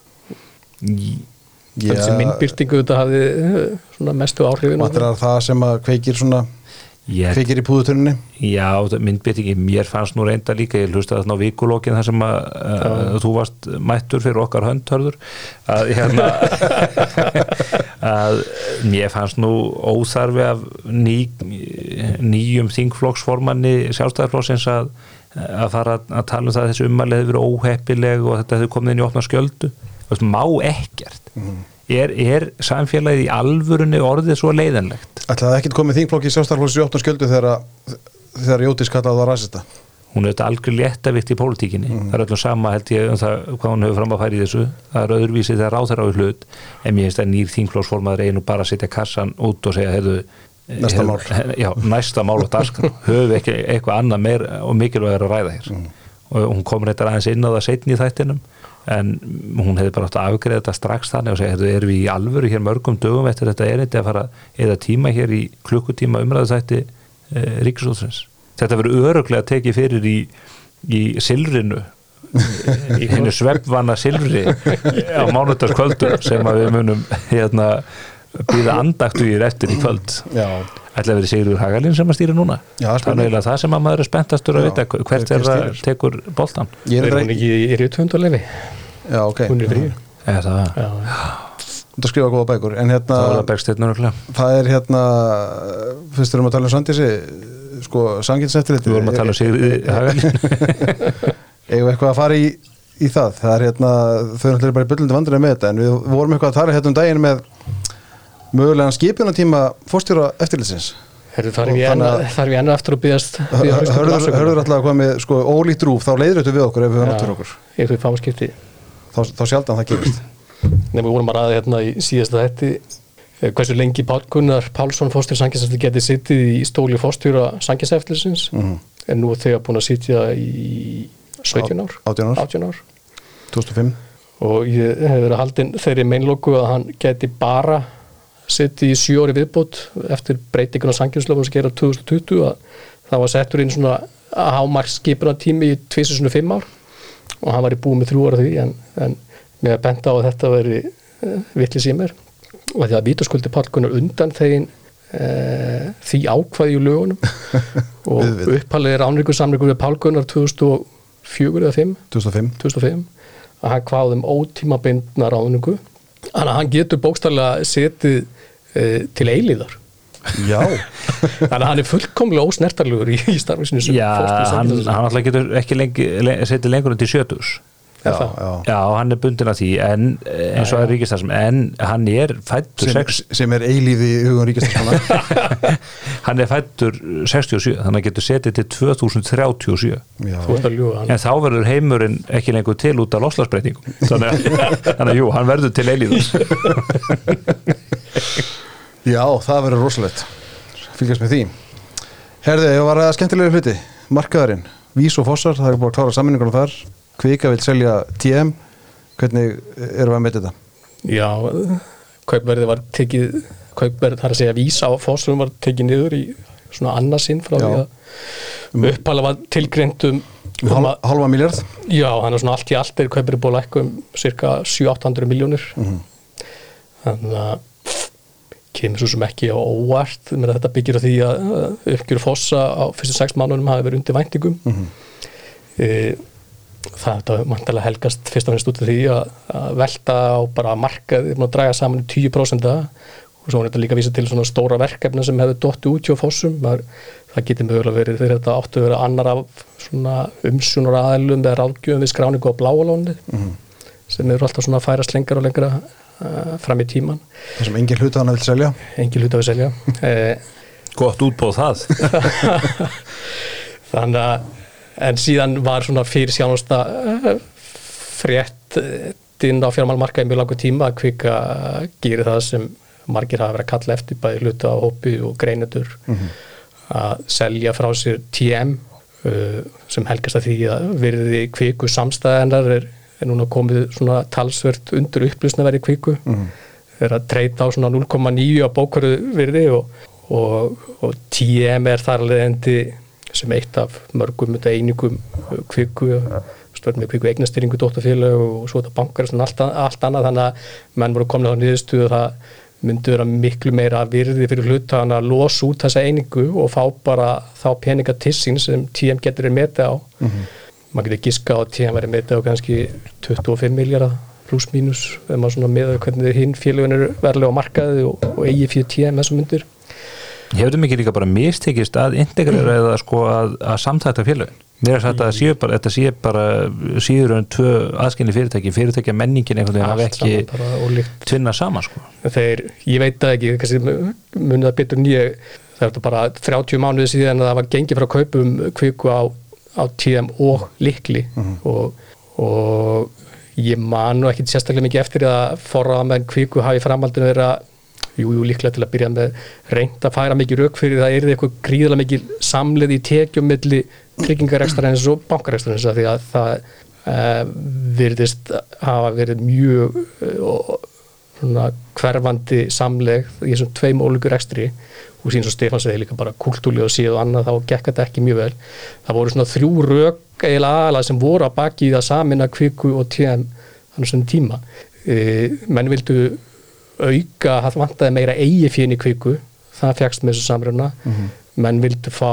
Þessi myndbyrtingu þetta hafi svona mestu áhrifin Maturar það sem að kveikir svona kveikir í púðuturinni Já, myndbyrtingi, mér fannst nú reynda líka ég hlusta þarna á vikulókin þar sem að, að þú varst mættur fyrir okkar höndhörður að hérna að mér fannst nú óþarfi af ný, nýjum þingflokksformanni sjálfstæðarflóksins að, að fara að tala um það að þessu ummalið hefur verið óheppileg og þetta hefur komið inn í opna skjöldu. Má ekkert. Mm. Er, er samfélagið í alvörunni orðið svo leiðanlegt Ætlaði það ekki komið þingflokki í opna skjöldu þegar, þegar Jótis kallaði það ræsista hún er þetta algjör léttavikt í pólitíkinni. Mm. það er öllum sama held ég um það hvað hún hefur fram að færi í þessu. Það er öðruvísi þegar ráð þeirra á hlut. En mér finnst að nýr þingflósformaður einu bara að setja kassan út og segja hefðu, næsta mál. Já, næsta mál og daskar höfu ekki eitthvað annað meir og mikilvægur að ræða hér? Mm. og hún kom reyndar aðeins inn á það setni í þættinum en hún hefði bara átt að afgreða þetta strax þannig og segja, hefðu, erum við í alvöru hér mörgum dögum eftir þetta erindi að fara eða tíma hér í klukkutíma umræðasætti eh, Ríkisúðsins þetta verður öruglega að tekið fyrir í, í silrinu í hennu svefvanna silri á mánutarskvöldur sem að við munum hérna býða andaktu í réttin í kvöld. Ætla að vera Sigurður Hagalín sem að stýra núna? Já, þannig að það sem að maður er spenntastur að vita. Hvert er það tekur boltan er hún ekki í rjótthundulefi Já, ok. Hún er frí Já, það? Skrifa góða bækur. En hérna það er hérna fyrst erum við að tala um Sandísi sko sanginseftiliti Við vorum að tala um Sigurði Hagalín. Eða eitthvað að fara í, í það? Það er hérna, þau er bara í byrjandi vandrið með þetta en við vorum eitthvað að tala hérna um daginn með mögulegan skipunatíma fórstjóra eftirlitsins? Þarf ég enn þannig að- þarf ég enn eftir að byggast Hörður alltaf að koma með sko, ólíkt rúf, þá leiður þetta við okkur ef við höfum til okkur. Ef við fáum skipti. Þá, þá sjaldan það gerist. Nei, við vorum að ræða hérna í síðasta þetti eh, hversu lengi Gunnar Pálsson fórstjór sanginseftir getið sittið í stóli fórstjóra sanginseftilisins Mhm. en nú þegar búin að sitja í 17 ár, 18 ár. 18 ár. 2005 og ég hef verið haldinn þeirri meinlóku að hann geti bara sittið í 7 ári viðbót eftir breytingun á sanginslöfum sem gera 2020 að það var settur inn svona hámarks skipuna tími í 2005 ár og hann var í búið með þrjú ára því en, en að benda á að þetta veri uh, vitlis í mér. Og því að vítaskuldi pálkunar undan þegin uh, því ákvaði í lögunum. Og er ánríkur samríkur við pálkunar 2004 eða 5 2005 2005 að hann kváði um ótímabindna ráðningu. Þannig að hann getur bókstæðlega setið e, til eilíðar Já, þannig að hann er fullkomlega ósnertarlegur í, í starfisinu sem Já, hann, hann alltaf getur ekki lengi, le, setið lengur en til sjötus já, já. Já, hann er bundin af því en eh, eins og að ríkistarfsum en hann er fættur Sem, sem er eilíði í hugum ríkistarskona hann er fættur 67, þannig að hann getur setið til 2037 Já, þú ert að ljúga hann en þá verður heimurinn ekki lengur til út af loslagsbreytingum þannig, að- þannig að jú, hann verður til eilíðus já, það verður rosalegt. Fylgjast með því. Herði, ég var að skemmtilega hluti. Markaðurinn, Vís og Fossar, það er búin að klára sammenningunum þar. Kvika vil selja TM Hvernig erum við að með þetta? já, kaupverði var tekið kaupverð, þar að segja vísa á fósum var tekið niður í svona annarsinn frá því að upphala var tilgreint um um að- hálfa miljard Já, hann er svona allt í allt er kaupir búið að lækka um cirka 700-800 miljónir þannig að kemur svo sem ekki á óvart. Þetta byggir á því að að uppgjör fossa á fyrstu sex mánunum hafi verið undir væntingum. Mm það er þetta mantalega helgast fyrst og fremst út af því að, að velta á bara markað, að draga saman í 10% og svo er þetta líka að vísa til svona stóra verkefna sem hefur dotti út hjá fossum. Maður, það getur mögulega verið þegar þetta áttu að vera annar af svona umsjónar aðlum eða ráðgjöfum við skráningu á bláalónið sem eru alltaf svona að færast lengra og lengra fram í tíman Það sem engin hluta hann vil selja. Engin hlut að við selja. Eh, Gott útbóð það. Þannig að en síðan var svona fyrir sjánasta frétt eh, inn á fjármálmarkaði mjög langur tíma að kvika gerir það sem margir hafa verið að kalla eftir bæði hluta á hópi og greinendur að selja frá sér TM uh, sem helgast að því að verði kviku samstæðanar er, er núna komið svona talsvert undir upplýsnaverði kviku. Er að treyta á svona 0,9 á bókvörðu virði og, og, og TM er þar leðandi sem eitt af mörgum þetta einingum uh, kviku stöðum með kviku eignastýringu dóttarfélag og svo þetta bankar og svona allt, allt annað. Þannig að menn voru komin á niðurstuðu að það myndi vera miklu meira virði fyrir hlutan að losa út þessa einingu og fá bara þá peninga til sín sem TM getur er metið á maður getur giska á að TM verið metið á kannski 25 miljardar pluss mínus ef maður svona meða hvernig hinn félagun eru verðlega á markaði og, og eigi fyrir TM þessum myndir Hefur þetta mikið líka bara mistekist að integrera eða sko að, að samtækta félagin? Mér er sagt að þetta sé bara síður en tvö aðskilni fyrirtæki, fyrirtækja menningin einhvern veginn saman ekki tvinna saman sko. þeir, ég veit það ekki kannski munið það betur nýja það er bara 30 mánuði síðan að það var gengið frá kaupum kviku á, á TM og likli og, og ég man nú ekki sérstaklega mikið eftir að forraða með kviku hafi framhaldinu verið að jú, jú, líklega til að byrja með reynd að færa mikið rauk fyrir það er eitthvað gríðlega mikið samlið í tekjum milli tryggingarekstarins og bankarekstarins því að það uh, virðist hafa verið mjög uh, svona hverfandi samleg í þessum tveim ólíkur ekstri og síðan svo Stefán segi líka bara kultúli og síðu og annað þá gekk þetta ekki mjög vel. Það voru svona þrjú rök eiginlega aðalega sem voru að baki í það samina kviku og TM þannig svona tíma. E, menn vildu auka, það vantaði meira eigi fyrir í kviku, það fegst með þessu samruna. Menn vildu fá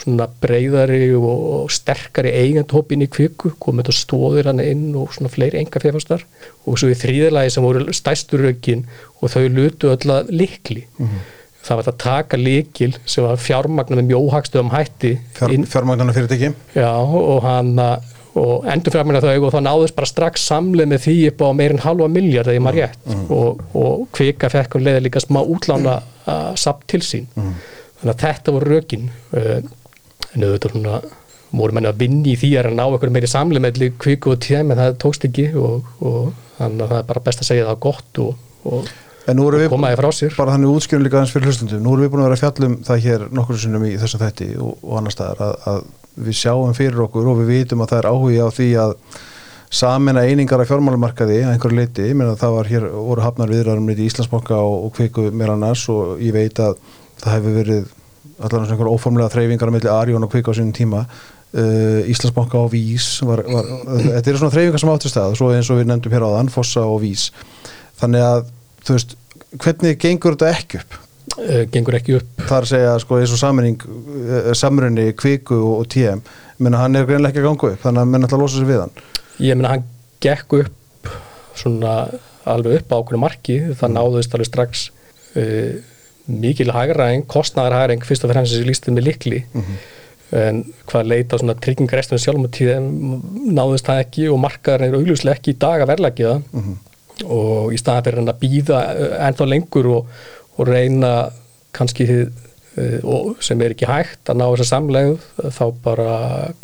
svona breyðari og, sterkari eigandhópin í kviku komið þetta stóðir hann inn og svona fleiri enga fjárfastar og svo í þrýðalagi sem voru stæstur rökin og þau lutu öll að likli það var þetta taka likil sem var fjármagnar með mjóhagstöðum hætti Fjár, Fjármagnarna fyrirtæki já, og hann og endur fjármagnar þau og það náðist bara strax samleið með því upp á meirinn halva miljard eða ég maður rétt. Og, og kvika fekk um leiði líka smá útlána uh, samt til sín. Þannig að þetta voru rökin. Uh, en auðvitað svona voru menni að vinni í því að ná eitthvað meiri samleimelli kviku og tíðum en það tókst ekki og, og þannig að það er bara best að segja það gott og, og, En nú erum og við komaði frá sér. bara þannig útskjörum líka aðeins fyrir hlustundum nú erum við búin að vera að fjallum það hér nokkur sinnum í þessum þætti og, annar staðar að, að við sjáum fyrir okkur og við vitum að það er áhugi á því að samina einingar af fjármálumarkaði að einhverju leiti, ég meina það var hér voru hafnar viðræðum í Íslandsbanka og, og kviku meira annars og ég veit að það hefur verið allan svona einhver óformlega þreyfingar á milli Arjón og kviku á sínum tíma uh, Íslandsbanka og Vís var, var, þetta eru svona þreyfingar sem áttu stað svo eins og við nefndum hér áðan, Fossa og Vís. Þannig að, þú veist hvernig gengur þetta ekki upp? uh, gengur ekki upp. Það er að segja, sko, eins og sammenning uh, samrunni, kviku og, og TM menna hann er greinlega ekki að ganga upp þannig að menn ætla að losa sig við hann. Ég meina hann gekk upp svona alveg upp á okkur marki það náðust alveg strax uh, mikil hagræðing, kostnæðarhagræðing fyrst og fremst sem lístið með likli en hvað leita svona tryggingarestunum sjálfum og tíðum náðust það ekki og markaðar er augljóslega ekki í dag að verðlækja það. Og í staðan fyrir hann að býða ennþá lengur og, og reyna kannski þið og sem er ekki hægt að ná þessa samlegð þá bara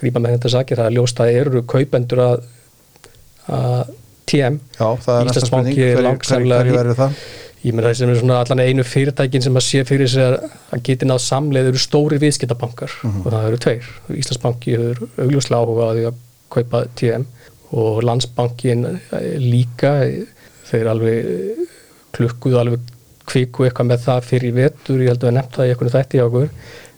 grípa með þetta sakir. Það er ljóst að eru kaupendur að, að TM Já, það er næsta spurning, hverju verður það? Ég með það sem er svona allan einu fyrirtækin sem að sé fyrir sér að geti náð samleið eru stóri viðskiptabankar. Mhm. og það eru tveir. Íslandsbanki hefur augljóslega áhuga á því að kaupa TM og landsbankin eh, líka þeir alveg eh, klukkuðu alveg kviku eitthvað með það fyrir vetur, ég held að við nefnt það í eitthvað þætti hjá okkur.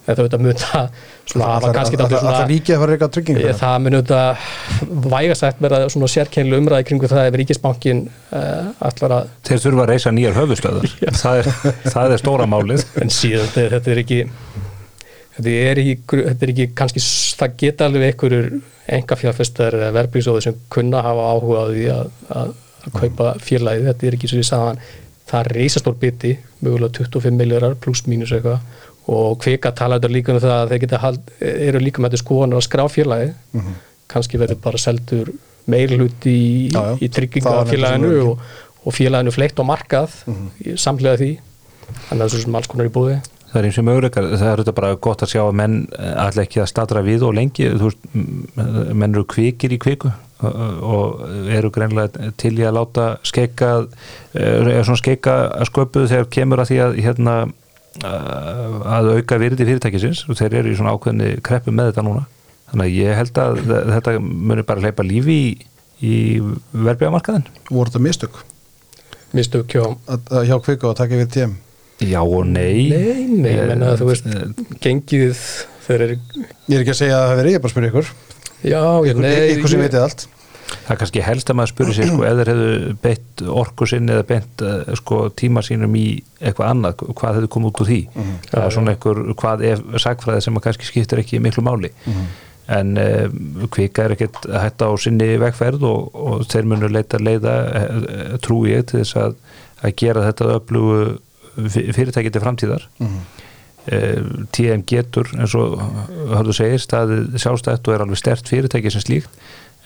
En það auðvitað mun það svona hafa kannski Það svona er ríkið að fara eitthvað tryggingu Ég, það mun auðvitað vægasætt verða svona sérkennileg umræði kringu það ef Ríkisbankin uh, allar að þeir þurfa að reysa nýjar höfustöðar það er, það er stóra málið. En síðan þetta, þetta er ekki þetta er ekki, þetta er ekki kannski, það geta alveg einhverjur enga fjárfestar eða verðbríksóður sem kunna hafa áhuga á því að, að, að kaupa félagið, þetta er ekki svo ég sagðan, það er reysastór biti mögulega 25 miljórar pluss mínus eitthvað og kvika tala þetta líka um það að þeir geta hald, eru líka með þetta skoðanar að skrá félagið kannski verður bara seldur meirlut í, í tryggingafélaginu og, og félaginu fleitt á markað mm samlega því. Þannig að það er svo sem alls konar í búði það er eins og möguleikar, það er þetta bara gott að sjá að menn allir ekki að statra við og lengi. Þú veist, menn eru kvikir í kviku og- og eru greinlega til í að láta skeika er svona skeika að sköpuð þegar kemur að því að hérna að auka virði fyrirtækisins og þeir eru í svona ákveðni kreppu með þetta núna. Þannig að ég held að þetta muni bara hleypa lífi í, í verðbjörmarkaðin Voru þetta mistök? Að, að hjá kviku að taka yfir TM Já og nei. Nei, nei, ég menna að þú veist gengið þeir eru Ég er ekki að segja að það hefur ég er bara að spyrja ykkur. Já, Ykkur, nei ykkur sem ég- veitið allt Það er kannski helst að maður spyrir sig sko, eða hefðu beitt orku sinni eða beitt uh, sko, tíma sínum í eitthvað annað, hvað hefðu komið út úr því? Það er svona einhver, hvað er sagfræði sem að kannski skiptir ekki miklu máli. En uh, kvika er ekkert að hætta á sinni vegferð og, og þeir munu leita leiða uh, trú ég til þess að, að gera þetta öflugu fy- fyrirtæki til framtíðar. Eh, TM getur eins og hörðu segir staðið sjálfstætt og er alveg stert fyrirtæki sem slíkt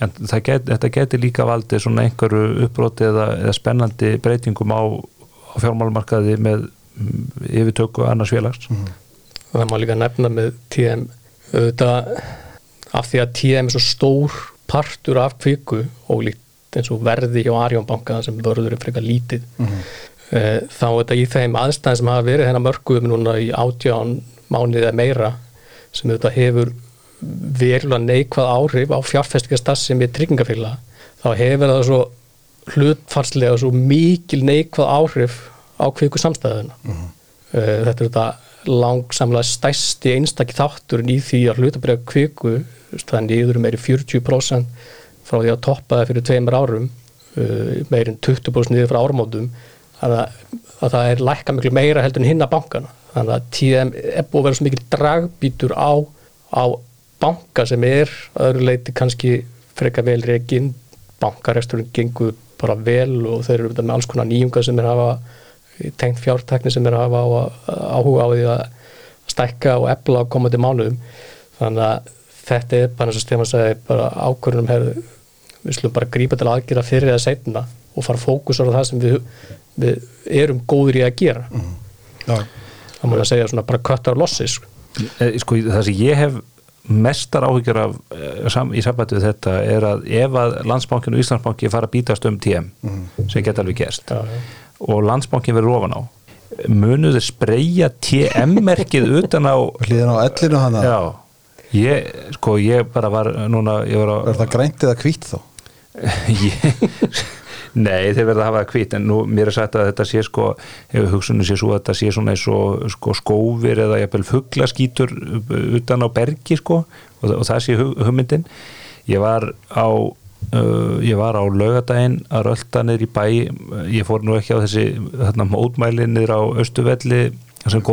en það get, þetta getur líka valdið svona einhverju uppbroti eða, eða spennandi breytingum á, á fjármálumarkaði með mm, yfirtöku annars félags. Það má líka nefna með TM auðvitað af því að TM er svo stór partur af kviku og líkt eins og verði hjá Arjónbanka sem vörður er frekar lítið Eh, þá er þetta í þeim aðstæðin sem hafa verið hennar mörkuðum núna í átján mánuðið eða meira sem auðvitað hefur verulega neikvað áhrif á fjárfestingastas sem er tryggingafélag þá hefur það svo hlutfarslega svo mikil neikvað áhrif á kviku samstæðuna. Eh, þetta er þetta langsamlega stærsti einstakki þátturinn í því að hlutabrega kviku niður um meiri 40% frá því að toppa það fyrir tveimur árum uh, meirinn 20% niður frá þannig að, að það er lækka miklu meira heldur en hinna bankana. Þannig að TM er búið að vera svo mikil dragbítur á, á banka sem er að öðru leiti kannski freka vel reygin bankaresturinn gengur bara vel og þeir eru með alls konar nýjunga sem er hafa tengt fjártekni sem er að hafa á, áhuga á því að stækka og efla á komandi mánuðum. Þannig að þetta er bara eins og Stefán sagði bara ákvörðunum hefur við slum bara grípa til aðgera fyrir eða setna og fara fókusar á það sem við, við erum góður í að gera. Já, það má að segja svona bara cut our losses sko. Eh, sko, það sem ég hef mestar áhyggjur af eh, sam, í sambandi við þetta er að ef að landsbankin og Íslandsbanki fara að bítast um TM sem geta alveg gerst Já, já. og landsbankin verður ofan á munuðu spreyja TM-merkið utan á Hlýðin á ellinu hann að já, ég, sko ég bara var núna, ég var að er það grænt eða hvít þá? ég, Nei, þeir verða að hafa það hvít en nú mér er sagt að þetta sé sko hefur hugsunni sé svo að þetta sé svona eins og sko skófir eða jafnvel fugglaskítur utan á bergi sko og, og það sé hug, hugmyndin. Ég var á uh, ég var á laugadaginn að rölda niður í bæ ég fór nú ekki á þessi þarna mótmæli niður á Östuvelli þar sem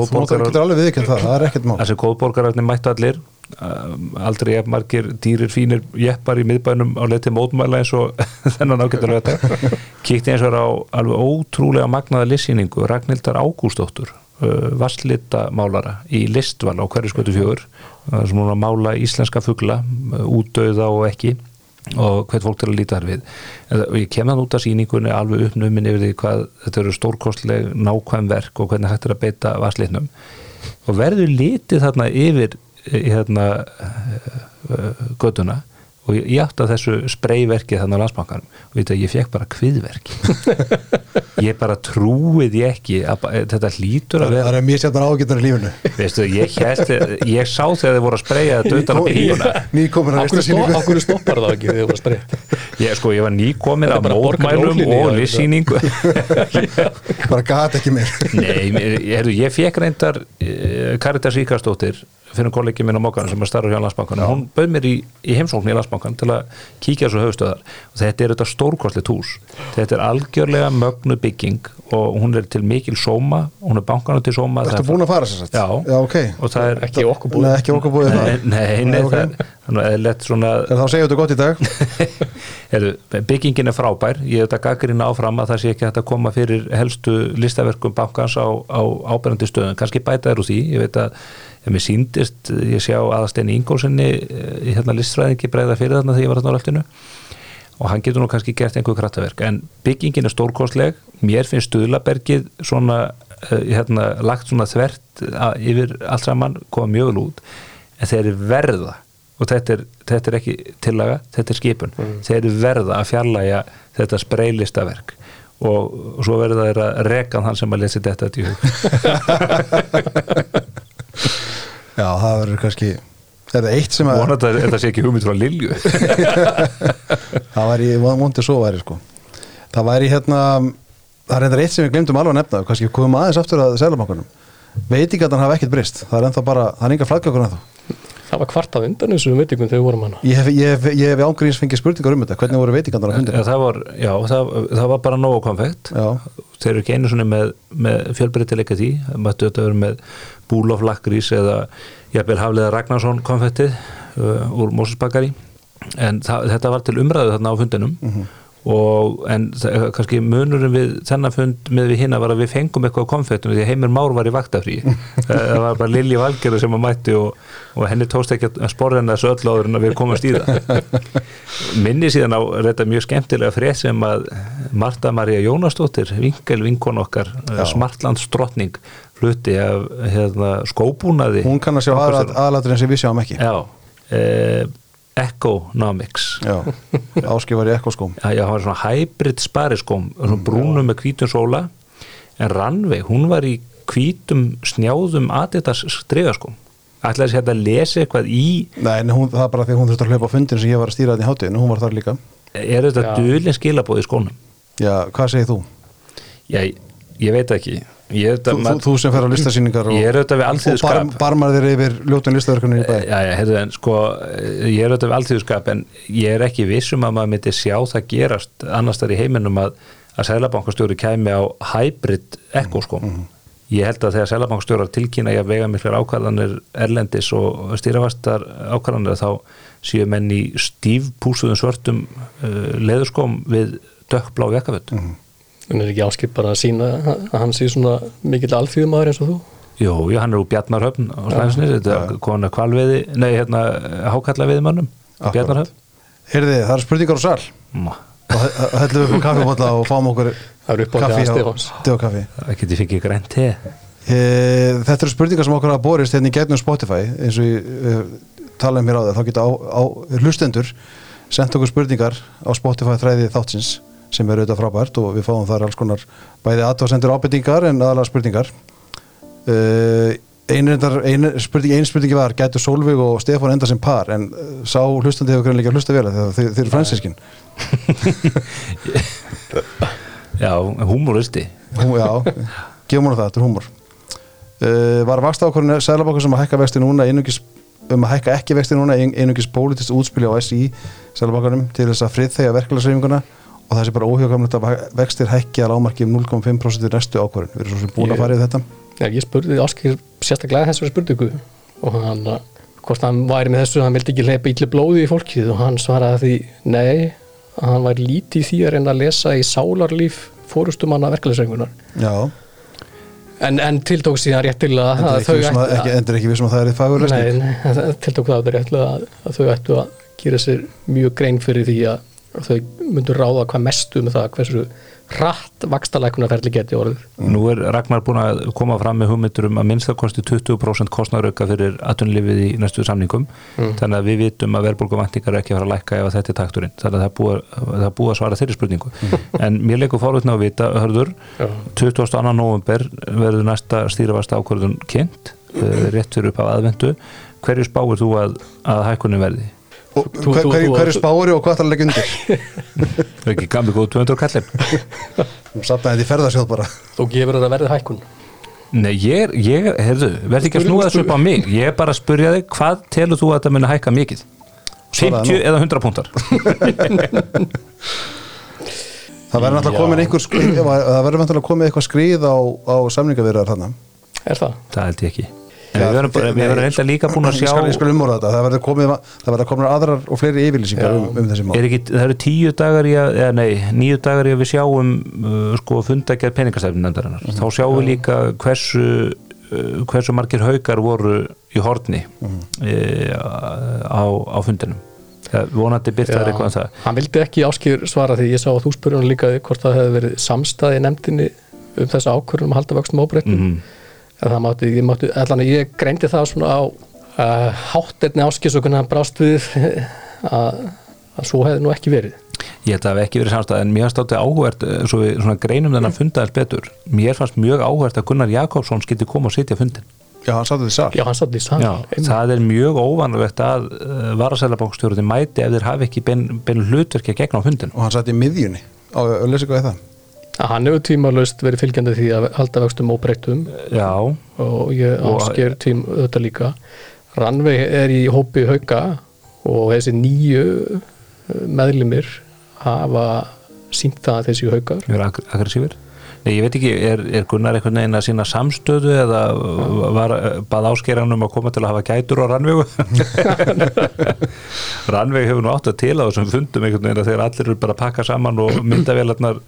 viðkjönd það, það er ekkert mál. Þar sem góðborgararnir mættu allir aldrei margir dýrir fínir jeppar í miðbænum á leið til mótmæla eins og þennan ágættur þetta kíkti eins og á alveg ótrúlega magnaða lissýningu Ragnhildar Ágústóttur vasslita málara í listval á hverju skötu fjögur sem hún að mála íslenska fugla uh, útdauða og ekki og hvert fólk til að líta þar við. Og ég kem þann út af sýningunni alveg uppnumin yfir því hvað þetta eru stórkostleg nákvæm verk og hvernig hægt er að beita vaslitnum og verður litið þarna yfir hérna göduna og ég, átti að þessu spreyverki þarna á landsbankanum. Og veit að ég fekk bara kviðverki. Ég bara trúið ég ekki að þetta hlýtur að Það vera er mjög sérna ágætnar í lífinu. Veistu, ég, hélt, ég sá þegar þið voru að spreyja þetta utan á bíluna að listasýningu stoppar það ekki þegar þú var spreytt ég, sko, ég var nýkomin af mótmælum og já, lýsýningu bara gat ekki meir. Nei, mér- ég, ég fekk reyndar uh, Karitas Ríkarsdóttir fyrir kollegið minn á Mókan sem er starfur hjá Landsbankan hún bauð mér í, í heimsókn í Landsbankan til að kíkja þessu höfstöðar og þetta er þetta stórkostlegt hús. Þetta er algjörlega mögnu bygging og hún er til mikil sóma hún er bankanu til sóma. Ertu búin að fara sér satt? Já. Já, ok. Og það er ekki okkur búið Nei, ekki okkur búið Nei, nei, nei, Nei, ok. það er að lett svona Er þá segjum þetta gott í dag Heru, byggingin er frábær. Ég hef þetta gaggrina áfram að það sé ekki hægt að koma fyrir helstu listaverkum bankans á, á ábærandi stöðum, kannski bæta úr því. Ég veit að ef mér síndist ég sjá aðastein Ingólfsinni í hérna listfræðingi bregða fyrir þarna þegar ég var þarna á röltinu og hann getur nú kannski gert einhver krattaverk en byggingin er stórkostleg. Mér finnst Stuðlabergið svona uh, hérna, lagt svona þvert yfir allt saman, koma mjög vel út. En þeir eru verða og þetta er, þetta er ekki tillaga, þetta er skipun. Þeir eru verða að fjarlæga þetta spreylistaverk. Og, og svo verða þeir að reka hann sem að lesi þetta til hug. Já, það verður kannski Það er eitt sem að vonandi að þetta sé ekki hugmynd frá Lilju. Það væri, vondi svo væri sko. Það væri hérna Það er reyndar eitt sem við glemdum alveg að nefna. Kannski komum aðeins aftur að selabankunum Veitingarnar hafa ekkert brist Það er ennþá bara, það er enga flaggjökur ennþá það var kvartað undan þessu veitingum þegar við vorum hana. Ég hef, ég hef, ég hef ángríns fengið spurningar um þetta. Hvernig voru veitingarnar á fundinu? það var, já, það, það var bara nógu konfekt. Þeir eru ekki einu svona með, með fjölbreytileika því, það mættu þetta vera með búlof lakrís eða jafnvel Hafliða Ragnarsson konfettið uh, úr Mósusbakari en það, þetta var til umræðu þarna á fundinum og en kannski munurinn við þennan fund með við hinna var að við fengum eitthvað á konfettum því Heimir Már var í vaktafrí. Það var bara Lilji Valgerður sem að mætti og, og henni tókst ekki að spora henni þessu öll áður en að við komast í það. Minni síðan á þetta mjög skemmtilega frétt sem að Marta Maria Jónasdóttir vinkel vinkon okkar, Já. Smartlands drottning flutti af hérna, skóbúnaði hún kann að sjá aðalatur en sem við sjáum ekki. Já, eh, Economics. Já, áskifar í ekkoskóm Já, já, hann var svona hybrid spariskóm svona brúnum með hvítum sóla. En Rannveig, hún var í hvítum snjáðum Adidas stregaskóm ætlaði sér að lesa eitthvað í Nei, en hún, það er bara því hún þurfti að hlaupa á fundinu sem ég var að stýra þetta í hátíðinu, hún var þar líka. Er þetta dulin skilabóð í skónum? Já, hvað segir þú? Já, ég veit ekki. Ég Þú, þú, þú sem fer á listasýningar og, og bar, barmar þér yfir ljótun listaverkunni í bæ. Já, já, heyrðu en sko ég er auðvitað við alltíðuskap en ég er ekki vissum að maður myndi sjá það gerast annars þar í heiminum að að Sælabankastjóri kæmi á hybrid ekoskóm ég held að þegar Sælabankastjórar tilkynna ég að vega miklar ákvarðanir erlendis og stýravastar ákvarðanir þá séu menn í stífpúsuðum svörtum uh, leðurskóm við dökkblá jakkaföt en er ekki áskip bara að sína að hann sé svona mikill alþýðumæður eins og þú? Jú, jú, hann er úr Bjarnarhöfn á Slæðisnes, þetta er kona kvalviði nei, hérna, hákallaviði mannum. Bjarnarhöfn. Heyrði, það eru spurningar á sal. Má. og he- hellum við upp á kaffibólla og fáum okkur Það kaffi á Stefáns. Stefán kaffi. Það geti fengið grænt te. E, þetta eru spurningar sem okkur hafa borist hérna í gegnum Spotify eins og ég uh, tala um hér á það þá geta á, á hlustendur sendt okkur spurningar á Spotify þræði þáttsins sem eru auðvitað frábært og við fáum þar alls konar bæði aðtáðsendur ábyrtingar en aðalega spurningar. Uh, einu, einu, spurning, einu spurningi var gætu Solveig og Stefán enda sem par? En uh, sá hlustandi hefur greinlega hlusta vel þegar þeir, þeir eru fransískin Já, húmoristi. Hú, já, gefum hún það, þetta er húmor. Uh, Var vaksta ákvörðinu Sælabankur sem að hækka vexti núna einungis, um að hækka ekki vexti núna ein- einungis pólitist útspili á SI Sælabankunum til þess að friðþegja verkefælisreifinguna og það sé bara óhjókamlegt að vextir hækki að lámarki um 0,5% í næstu ákvörðin Við erum svo sem búin að Ég- fara í þetta. Já, ég spurði Áskir sérstaklega þessari spurningu og hann, uh, hvort hann væri með þessu, hann vildi ekki leipa ítli blóði í fólkið og hann svaraði því nei, að hann væri lítið því að reyna að lesa í sálarlíf fórustumanna verkefælisreifinguna Já, en, en tiltók síðan réttilega endur að ekki, þau vissum að, ekki, endur ekki vissum að það er fagur Nei, lesning nei, tiltók það þetta réttlega að, að þau ættu að gera sér mjög grein fyrir því að, að þau myndu ráða hvað mestu með það hversu hratt vakstalækunarferli geti orðið. Nú er Ragnar búin að koma fram með hugmyndur um að minnstakosti 20% kostnarauka fyrir atvinnulifið í næstu samningum þannig að við vitum að verðbólguvæntingar er ekki að fara að lækka ef þetta er takturinn þannig að það er búið, að svara þeirri spurningu en mér leikur fórvitna að vita, hörður Já. 22. november verður næsta stýravasta ákvörðun kynnt eh, rétt fyrir upp á aðvendu hverju spáir þú að, að hækkunin verði? Og Þú- hver, þú- hver, þú- hver er spári og hvað það leggja undir? Það er ekki gamli góð 200 kallin Sapnaði þetta í ferðarsjóð bara Þú gefur þetta verðið hækkun. Nei, ég, ég heyrðu, verði ekki að snúa þessu upp á mig ég er bara að spurja þig, hvað telur þú að þetta muni hækka mikið? Svaraðu 50 eða 100 púntar? Það verður náttúrulega komin einhver skrið, það verður náttúrulega komið eitthvað skrið á, á samningavirðar þarna Er það? Það held ég ekki við verðum bara- þe- við verðum nei. reynda líka búin að Ég skal, ég sjá skal umorða þetta, það verður komið það verður komin aðrar og fleiri yfirlýsingar um, um þessi mál. Er ekki, það eru tíu dagar í að, eða nei, níu dagar í að við sjáum uh, sko fundagerð peningastefnin endarinnar þá sjáum við líka hversu uh, hversu margir haukar voru í horni uh, á, á fundinum. Það, vonandi byrtar Já. eitthvað um það. Hann vildi ekki áskýr svara því. Ég sá að þú spurði hann líka hvort það hefði verið samstæði nefndinni um þessa ákvörðum að halda vöxtum óbreyttum. Mhm. En það mátti, ég mátti, allan að ég greindi það svona á uh, hátterni áskýrs og hvernig hann brást við að, að svo hefði nú ekki verið. Ég held að það hef ekki verið samstæð en mér fannst átti áhvert svo við svona greinum þennan fundaðins betur. Mér fannst mjög áhvert að Gunnar Jakobsson skildi koma og sitja fundin Já, hann satt þetta í sal. Já, hann satt í sal. Já, það er mjög óvanlegt að uh, varasælabókstjórið mæti ef þeir hafi ekki bein, bein hlutverki að gegna á fundin og hann satt í miðjunni. Á Öllisíku eða það að hann hefur tímalust verið fylgjandi því að halda vöxtum óbreyttum. Já, og ég Og- ásker tím þetta líka. Rannveig er í hópi hauka og þessi nýju eh, meðlimir hafa sínt það að þessi haukar. Við erum ag aggressífir Nei, ég veit ekki, er, er Gunnar einhvern veginn að sína samstöðu eða var, bað áskeranum að koma til að hafa gætur á rannvegu rannveg hefur nú átt að til á þessum fundum einhvern veginn að þegar allir eru bara að pakka saman og myndavélarnar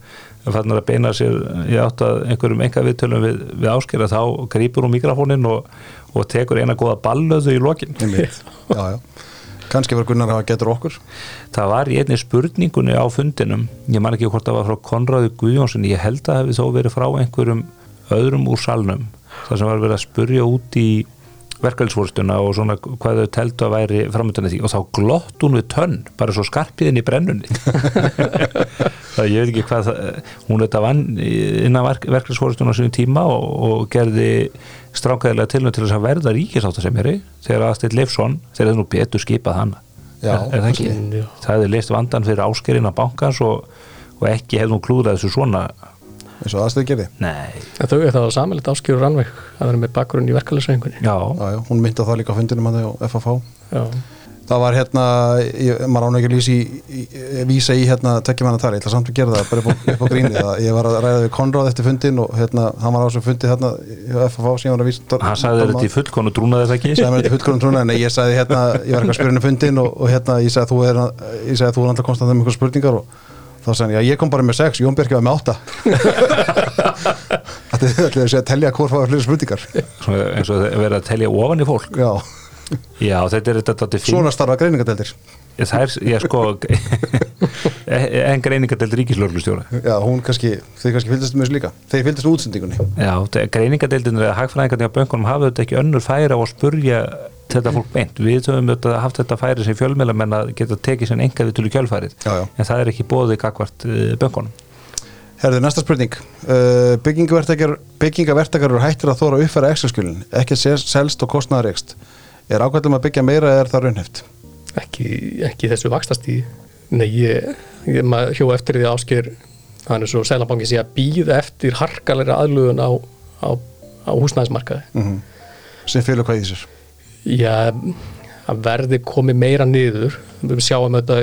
fannar að beina sér í átt að einhverjum enga viðtölum við, við áskera þá grýpur hún mikrofónin og, og tekur eina góða ballöðu í lokin. Kannski var Gunnar að getur okkur. Það var í einni spurningunni á fundinum, ég man ekki hvort það var frá Konráði Guðjónsson, ég held að hefði þó verið frá einhverjum öðrum úr salnum, þar sem var verið að spurja út í verkefælsfórstuna og svona hvað þau teltu að væri framöndan því og þá glott hún við tönn, bara svo skarpiðin í brennunni. það ég veit ekki hvað hún þetta vann innan verk, verkefælsfórstuna á sínum tíma og, og gerði strákaðilega tilnöð til þess að verða ríkisáttasemjari þegar aðstill Leifsson, þegar það nú betur skipað hana. Já, er, er það. Það hefði leist vandan fyrir áskerina bankans og, og ekki hefði hún klúðrað þessu svona eins og aðstöð gerði. Nei, þau er það samilegt áskýr og Rannveig að vera með bakgrunn í verkefælisreifingunni já, Já, já, hún myndi það líka á fundinum hann á FFH Já, Það var hérna, ég, maður án ekki að lýsa í, í, vísa í hérna að tala, ég ætla samt að gera það bara upp á, upp á grínið, að ég var að ræða við Konráð eftir fundin og hérna, hann var á þessu fundi hérna í FFH sem ég var að vísa hann sagði þetta í fullkonu trúnaði þess ekki? Sagði mér þetta fullkonum trúna en ég sagði hérna, ég var eitthvað að spyrja henni fundin og, og hérna, ég sagði að þú er ég sagði að þú er alltaf konstant með eitthvað spurningar og þá sagði hann, já ég kom bara með sex, Jón Björki var með átta. Þetta er allir að segja að telja hvort fáið fleiri spurningar. Svona eins og verið að telja ofan í fólk. Já, Já, þetta er þetta svona starfa greiningadeldir það ég sko en greiningadelt ríkislörglustjóra Já, hún kannski, þeir kannski fylgdast með þessu líka Þeir fylgdast með útsendingunni Já, greiningadeildin eða hagfræðingarnir á bönkunum hafa þetta ekki önnur færi á að spurja þetta fólk beint. Við höfum þetta, haft þetta færi sem fjölmjölamenn að geta tekið sem enga við til kjölfærið, Já, já. en það er ekki bóðið gagvart uh, bönkunum. Herðu, næsta spurning uh, Byggingavertakar byggingavertakar eru hættir að þóra að uppfæra Excel-skjölin ekki sel- selst og kostnaðar ekst Er ákvæmdum að byggja meira eða er það raunheft? ekki, ekki þessu vakstastíð Nei, ég maður hjó eftir því ásker þannig svo Sælabanki sé að býða eftir harkalega aðlugun á, á, á húsnæðismarkaði. Mm Sem fylgur hvað í þessir Já, að verði komið meira niður. Við sjáum þetta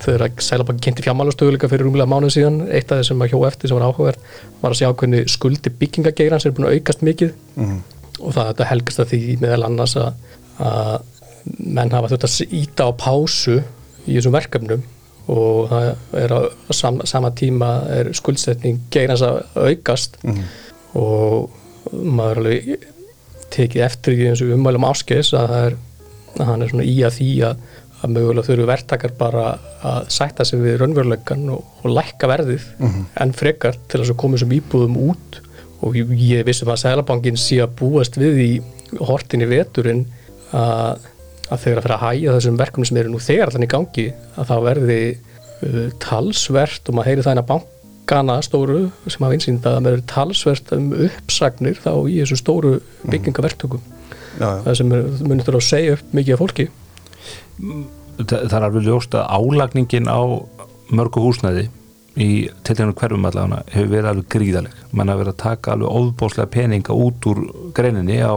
þegar Sælabanki kynnti fjármálastöðuleika fyrir rúmlega mánuð síðan eitt af þessum að hjó eftir sem var áhugavert var að sjá hvernig skuldi byggingageirans er búin að aukast mikið. Mm og það þetta helgast að því meðal annars að, að menn hafa að íta á pásu í þessum verkefnum og það er á sam, sama tíma er skuldsetning geirans að aukast. Mhm. og maður alveg tekið eftir í þessu ummælum áskis að það er að hann er svona í að því að, að mögulega þurfu verktakar bara að sætta sig við raunveruleikan og, og lækka verðið en frekar til að koma þessum íbúðum út. Og ég, ég vissum að Sælabankin sé að búast við í hortinni veturinn að, að þegar að fyrir að hæja þessum verkefnum sem eru nú þegar allan í gangi að það verði uh, talsvert og maður heyri það inn að bankana stóru sem hafa einsýnd að það verði talsvert um uppsagnir þá í þessu stóru byggingaverktökum. Já, já, það sem munir þurfa að segja upp mikið af fólki. Það, það er alveg ljóst að álagningin á mörgu húsnæði í tilhenginu hverfum allavega hefur verið alveg gríðaleg. Man hafa verið að taka alveg óðbóðslega peninga út úr greininni á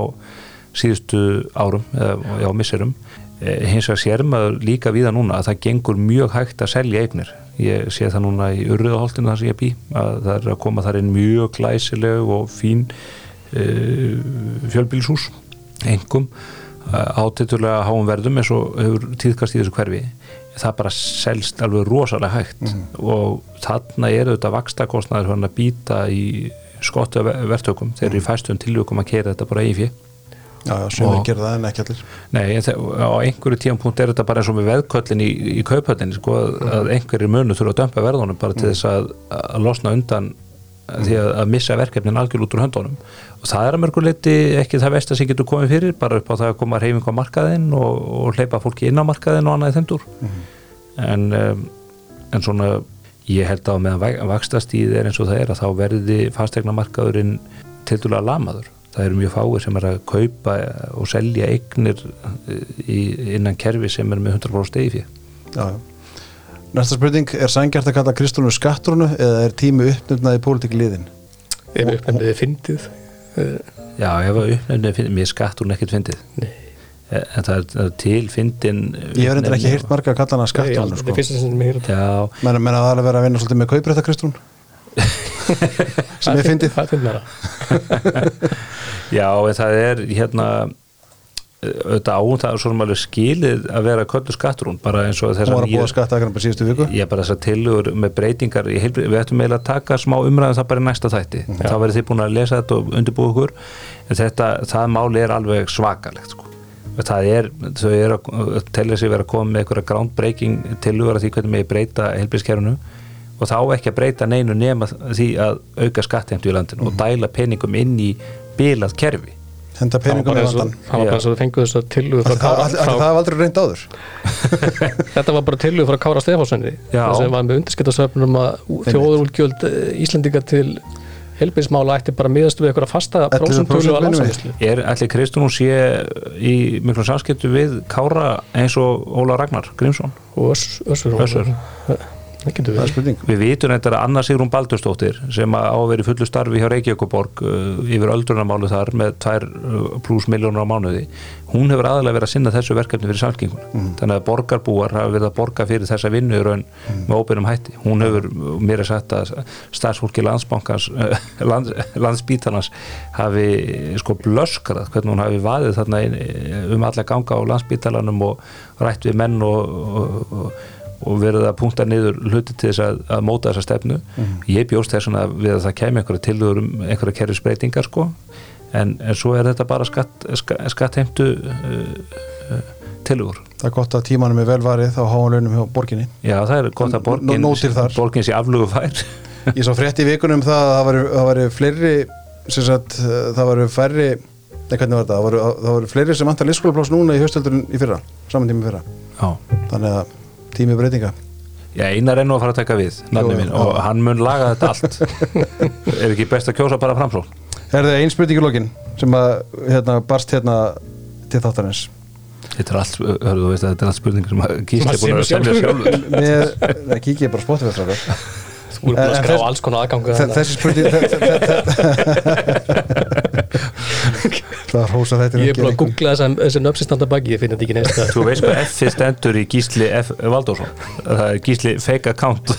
síðustu árum eða já, misserum. Eh, hins vegar sér maður líka víða núna að það gengur mjög hægt að selja eignir. Ég sé það núna í urriðaholtinu þar sem ég bý að það er að koma þar inn mjög glæsileg og fín uh, fjölbílshús engum átilturlega háum verðum eins og hefur tíðkast í þessu hverfi. Það bara selst alveg rosalega hægt og þarna er auðvitað vakstakostnaður hann að býta í skottu verðtökum þeir eru í fæstum tilvökum að keira þetta bara í fjö já, já sem gerum það en ekki allir. Nei, á einhverju tíampunkt er þetta bara eins og með veðköllin í, í kauphöllinni sko, að einhverjir munu þurfa að dömpa verðunum bara til þess að, að losna undan því að, að missa verkefnin algjör út úr höndunum. Og það er að mörgur leiti ekki það vest að sem getur komið fyrir bara upp á það að koma reyfing á markaðinn og, og hleypa fólki inn á markaðinn og annað þeim dúr. En, en svona ég held að meðan vakstastíð er eins og það er að þá verði fastegna markaðurinn til dæla lamaður það eru mjög fáir sem er að kaupa og selja eignir í, innan kerfi sem er með 100% stegi fyrir Já, já. Næsta spurning, er sangjart að kalla Kristúnu skattrunu eða er tími uppnefnaði pólitík liðin? ef við uppnefniði fyndið? Uh, Já, ef að uppnefnið, mér skatt hún ekkert fyndið. Nei. en það er, það er til fyndin Ég hef reyndar ekki heyrt marga að kalla hana skattrunu það er sko. fyrsta sem við heyrum Já, Menn, menn að það er að vera að vinna svolítið með kauprætta Kristrún sem ég fyndið það finnir það? Já, en það er hérna auðvitað áum það er svona alveg skilið að vera köllu skattrún bara eins og Hún þess var að búa skattakarinn bara síðustu viku. Ég bara þessar tillögur með breytingar í heilbri, við ættum eiginlega að taka smá umræðum það bara í næsta þætti, þá verður þið búin að lesa þetta og undirbúið ykkur. En þetta, það máli er alveg svakalegt sko. það er, þau eru að telja sig vera að koma með einhverja groundbreaking tillögur að því hvernig með breyta heilbrískerfinu og þá ekki að breyta neinu nema því að auka skattheimtu í landinu og dæla peningum inn í bilað kerfi. Henda var peningum í vandan það var bara og þau fenguð þess að tillugu frá Það hafði aldrei reynd áður. Þetta var bara tillugu frá Kára Stefánssoni Já. sem var með undirskiptasöfnum að þjóðurúlgjöld Íslendinga til helbiðsmála ætti bara miðast við eitthvað fasta 11% prósuntölu að við. landsæðislu Er allir Kristún sé í miklu samskiptu við Kára eins og Óla Ragnar Grímsson? Og öss- össur Við Við vitum þetta að Anna Sigrún Baldurstóttir sem á að vera í fullu starfi hjá Reykjavíkuborg uh, yfir öldrunarmálu þar með 2 pluss miljónur á mánuði hún hefur aðalega verið að sinna þessu verkefni fyrir samskinguna þannig að borgarbúar hafa verið að borga fyrir þessa vinnu í raun með óbyrjum hætti. Hún hefur mér er sagt að starfsfólki landsbankans uh, lands, landsbítalans hafi sko blöskrað hvernig hún hafi vaðið þarna inn, um alla ganga á landsbítalanum og rætt við menn og, og, og og verið að punkta niður hluti til þess að, að móta þessa stefnu. Ég bjóst þess að við að það kemur einhverja tilhugur um einhverja kerfisbreytingar sko. En, en svo er þetta bara skatt, skatt, skattheimtu uh, uh, tilugur Það er gott að tímanum er vel varið á háan launum hjá borginni. Já, það er gott að borgin, borgin sé aflugu fær. Ég sá frétt í vikunum það að það væru fleiri, sem sagt, það væru færri, nei hvernig var þetta, það væru fleiri sem vantar listskólapláss núna í höstöldurinn í fyrra, saman tími í fyrra. Já, Þannig að tími breytinga. Já, einar er nú að fara að taka við nafni Jú, minn og hann mun laga þetta allt Er ekki best að kjósa bara framsól? Er það ein spurning í lokin sem að hérna, barst hérna til þáttarins? Þetta er allt, hörðu, þú veist þetta er allt spurningar sem Maður er búin að semja sjálfur. kíkja ég bara spotið. Þú erum búin að skrá alls konar aðgangu Þe- Þessi spurning Það er hósa þetta Ég er búin að googla þess að þessi nöfnsi standa baki, ég finn þetta ekki neist að Þú veist hvað F stendur í Gísli F. Valdórsson Það er Gísli fake account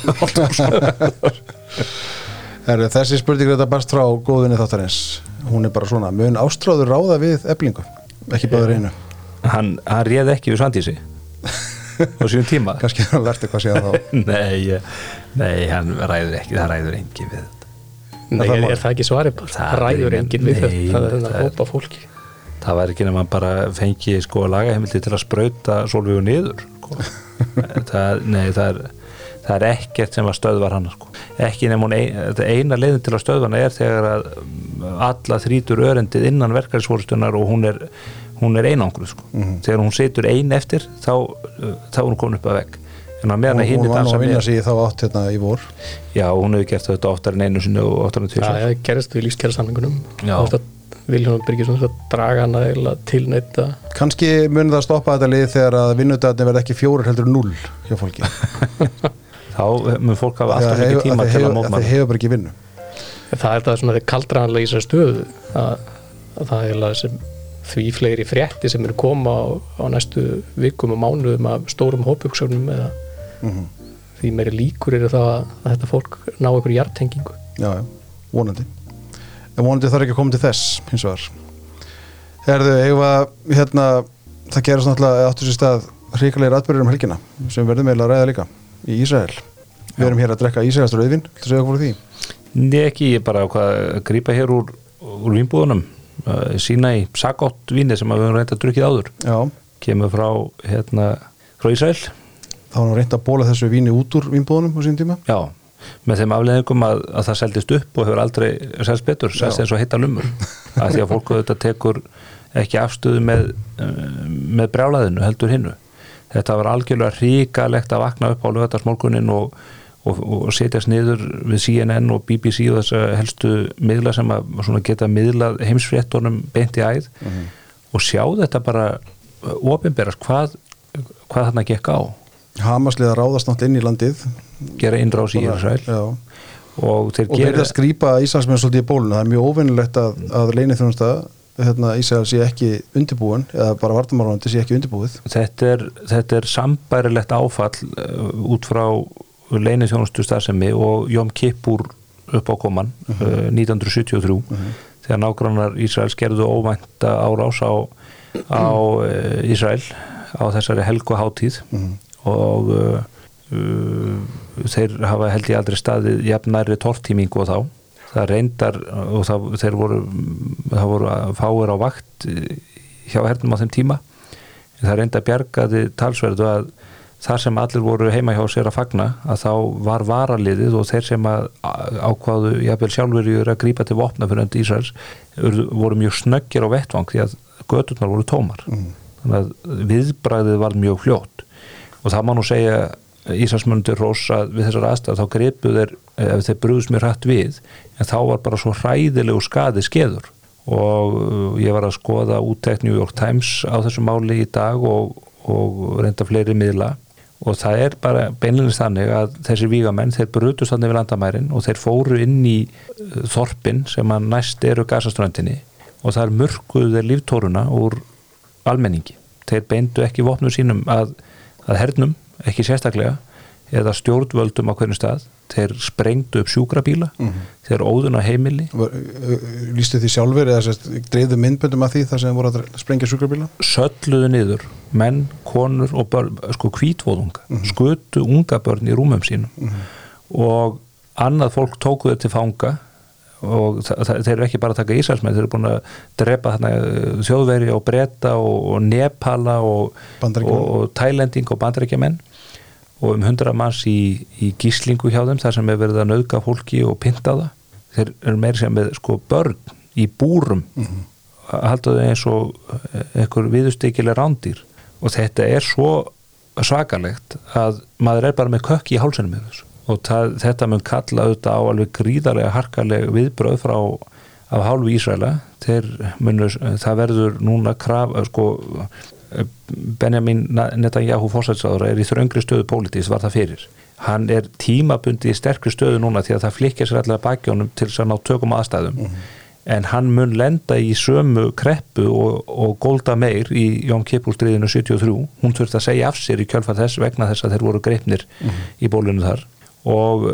Herru, þessi spurning þetta barst frá góðinni þáttarins. Hún er bara svona, mun ástráður ráða við eblingu, ekki báður einu. Hann, hann réð ekki við Svandísi. Á sínum tíma. Kannski hann verði hvað séð þá. Nei, nei, hann ræður ekki það ræður engi við þetta Nei, það er, er það ekki svarið bara? Það ræður enginn við þetta Það er þennan hópa fólki Það var ekki nema bara fengi sko lagaheimildi til að sprauta svolvíu niður sko. það, nei, það er það er ekkert sem að stöðvar hann sko. ekki nema hún eina leiðin til að stöðva hann er þegar að um, alla þrítur örendið innan verkarisvorustunar og hún er, hún er einangruð sko. þegar hún situr ein eftir þá, þá er hún komin upp að vegg en að meðan að hinn hún var nú dansa að vinna með sig í þá átt hérna í vor. Já, hún hefur gert þetta oftar en einu sinni og oftar en Það tvisar er gerist við lífskjæra samlingunum Já. Viljón Byrgisson að draga hana eða tilneita. Kannski mun það stoppa þetta lið þegar að vinnudagarnir verða ekki fjórir heldur null hjá fólki. Þá mun fólk hafa alltaf mikið tíma að til að hefur- að mótmála þeir hefur bara ekki vinnu. Það er það svona þegar kaldranlega í þessar stöðu að, að það er eiginlega sem því fleiri frétti sem eru koma á, á næstu vikum og mánuðum af stórum hópuksjónum eða Mhm. því meiri líkur eru það að, þetta fólk ná einhverju hjartengingu já, já, vonandi. En vonandi þarf ekki að koma til þess hins vegar. Herðu, að hérna, það gerast náttúrulega áttur sér stað hrikalegir atbyrður um helgina sem verðum eiginlega að ræða líka í Ísrael. Við erum hér að drekka til að segja okkur frá því? Nei ekki, ég bara hvað, að grípa hér úr, úr vínbúðunum. Uh, sína í sagott víni sem við höfum reynd að drukkið áður. Já, kemur frá, hérna, frá Ísrael þá var nú reynd að bóla þessu víni út úr vínbúðunum á sín tíma. Já, með þeim afleðingum að, að það seldist upp og hefur aldrei selst betur, selst eins og heita lumur að því að fólk þetta tekur ekki afstöðu með, uh, með brjálaðinu heldur hinnu þetta var algjörlega ríkalegt að vakna upp á lögatarsmorgunin og, og, og setjast niður við CNN og BBC og þess að helstu miðla sem að geta miðlað heimsfréttunum beint í æð og sjá þetta bara ofinberast hvað, hvað þarna gekk á Hamasliða ráðast náttúrulega inn í landið. Gera innrás í Ísrael. og þeir og verið að skrýpa Ísraelsmenn svolítið í bóluna það er mjög óvinnilegt að, að leini þjónusta hérna, Ísrael sé ekki undirbúin eða bara vartamárandi sé ekki undirbúið. Þetta er, þetta er sambærilegt áfall uh, út frá leinið þjónustu starfsemi og Jóm Kippur upp á koman uh, 1973 þegar nágrannar Ísraels gerðu óvænta árás á, á uh, Ísrael á þessari helgu hátíð og uh, uh, þeir hafa held ég aldrei staðið jafnæri tortímingu og þá. Það reyndar og það, þeir voru það voru fáir á vakt hjá hernum á þeim tíma. Það reyndar bjargaði talsverðu að þar sem allir voru heima hjá sér að fagna að þá var varaliðið og þeir sem að ákvaðu jafnvel sjálfur að grípa til vopna fyrir öndi Ísraels voru mjög snöggir á vettvang því að göturnar voru tómar. Þannig að viðbræðið var mjög fljótt og það má nú segja Ísraelsmöndur rosa við þessar aðstæð þá gripu þeir, ef þeir brúðs mér hrætt við en þá var bara svo hræðilegu skadi skeður. Og uh, ég var að skoða úttekt New York Times á þessu máli í dag og, og reynda fleiri miðla. Og það er bara beinleginist þannig að þessi vígamenn þeir brutust þannig við landamærin og þeir fóru inn í uh, þorpin sem að næst eru gasaströndinni og það er mörkuðu þeir líftóruna úr almenningi. Þeir beindu ekki vopnum sínum að, að hernum, ekki sérstaklega, eða stjórnvöldum á hvernig stað. Þeir sprengdu upp sjúkrabíla, þeir óðun á heimili, Lýstu því sjálfur eða dreifðu myndböndum að því þar sem voru að sprengja sjúkrabíla? Sölluðu niður menn, konur og börn, sko kvítvóðunga, skutu unga börn í rúmum sínum. Og annað fólk tókuðu til fanga og þeir eru ekki bara að taka Ísraelsmenn, þeir eru búin að drepa þarna eh, þjóðveri og bretta og, Nepala og, og, Bandaríkjamenn. og Tælending og um hundra manns í, í gíslingu hjá þeim þar sem er verið að nauðga fólki og pynta það. Þeir eru meiri sem með sko börn í búrum. Að halda þau eins og einhver viðustykileg rándýr. Og þetta er svo svakalegt að maður er bara með kökki í hálsunum með þessu og það, þetta mun kalla auðvitað á alveg gríðarlega harkaleg viðbröð frá af hálfu Ísraela. Þeir munu, það verður núna kraf, sko Benjamin Netanyahu fórsætsáður er í þröngri stöðu pólitísk var það fyrir. Hann er tímabundi í sterkri stöðu núna því að það flikkja sér allega bakjónum til þess að ná tökum aðstæðum. En hann mun lenda í sömu kreppu og, og Golda Meir í Jóm Kipúlstriðinu 73 hún þurfti að segja af sér í kjölfa þess vegna þess að þeir voru greipnir í bólinu þar og,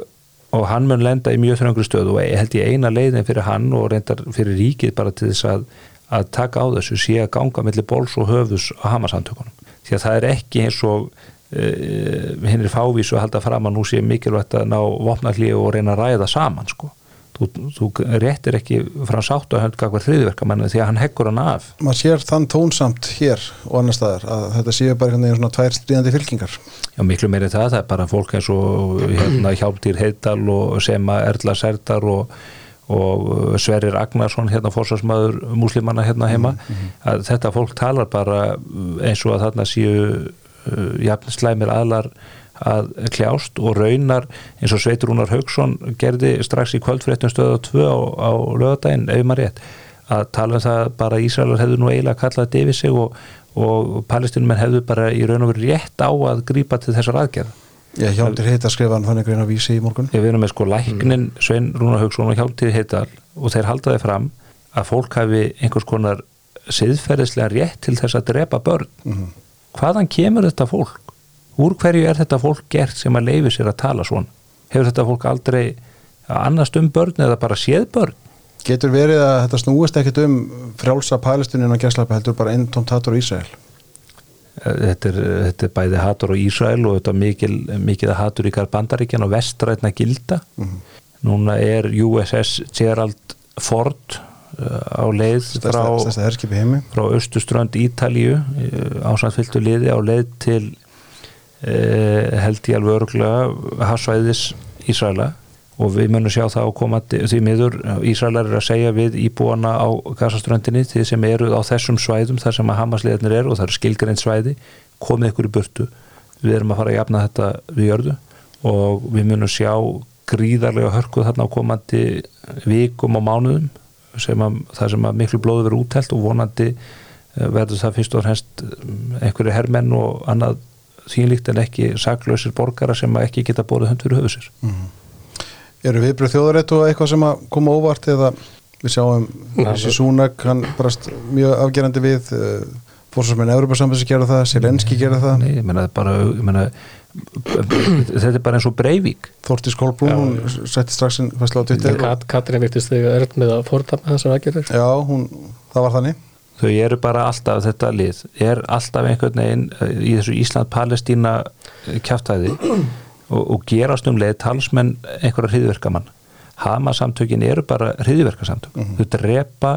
og hann mun lenda í mjög þröngri stöðu og held ég eina leiðin fyrir hann og reyndar fyrir ríkið bara til þess að, að taka á þessu sé að ganga mellir bóls og höfus á hamasamtökunum því að það er ekki eins og uh, hinn er fávís og halda fram að nú sé mikilvægt að ná vopnarlíu og reyna að ræða saman sko þú, þú réttir ekki frá sátt og hönd hver þriðverkamannu því að hann heggur hann af. Maður sér þann tónsamt hér og annar staðar að þetta séu bara einhvern veginn svona tvær stríðandi fylkingar. Já, miklu meiri það, það er bara fólk eins og hérna, Hjálpdýr Heiddal og Sema Erla Serdar og, og Sverrir Agnarsson hérna fórsvarsmaður múslimanna hérna heima. Að þetta fólk talar bara eins og að þarna séu uh, jafn slæmir aðlar að kljást og raunar eins og Sveitur Rúnar Haugsson gerði strax í kvöldfréttum á tvö á, á lögadaginn, ef maður rétt að tala um það bara Ísraelar hefðu nú eiginlega kallað þetta yfir sig og, og palestinumenn hefðu bara í raun og verið rétt á að grípa til þessar aðgerð ég hjálptir heita að skrifa hann þannig greina vísi í morgun. Ég við erum með sko læknin Svein Rúnar Haugsson og Hjálptíð Heital og þeir haldaði fram að fólk hafi einhvers konar siðferðislega rétt til þess að drepa börn. Hvaðan kemur þetta fólk? Úr hverju er þetta fólk gert sem að leifi sér að tala svona? Hefur þetta fólk aldrei annast um börn eða bara séð börn? getur verið að þetta snúist ekkit um frjálsa palestinina og gæslappi heldur bara einn tómt hatur á Ísrael Þetta er, þetta er bæði hatur á Ísrael og þetta er mikil, mikið hatur í Bandaríkjan og vestrætna gilda núna er USS Gerald Ford uh, á leið frá, frá Östuströnd Ítalíu ásandfylltu liði á leið til held ég alveg örgulega hasvæðis Ísraela. Og við munum sjá það á komandi því miður Ísraelar er að segja við íbúana á gasaströndinni því sem eru á þessum svæðum þar sem að Hamasliðarnir eru og það eru skilgreint svæði komið ykkur í burtu. Við erum að fara að jafna þetta við jörðu. Og við munum sjá gríðarlega hörkuð þarna á komandi vikum og mánuðum sem að, það sem að miklu blóðu verið úttelt og vonandi eh, verður það fyrst og fremst einhverju hermenn og annað þínlíkt en ekki saklausir borgara sem að ekki geta bórið hönd fyrir höfu sér. Eru viðbröð þjóðarétt og eitthvað sem að koma óvart eða við sjáum þessi Súnak hann brast mjög afgerandi við fórsvarsmenn Európa-sambansi gera það Selenski gera það, Nei, ég meina, bara, ég meina þetta er bara eins og Breivik. Þortís Kolbrún hún setti strax inn fæsla á Twitter. Katrin virtist þig öll með að fordama þessar aðgerðir. Já, hún, það var þannig þau eru bara alltaf þetta lið er alltaf einhvern veginn eh, í þessu Ísland-Palestína kjáftæði og, og gerast um leið talsmenn einhverja hriðverkamann Hama-samtökin eru bara hriðverkasamtök þau drepa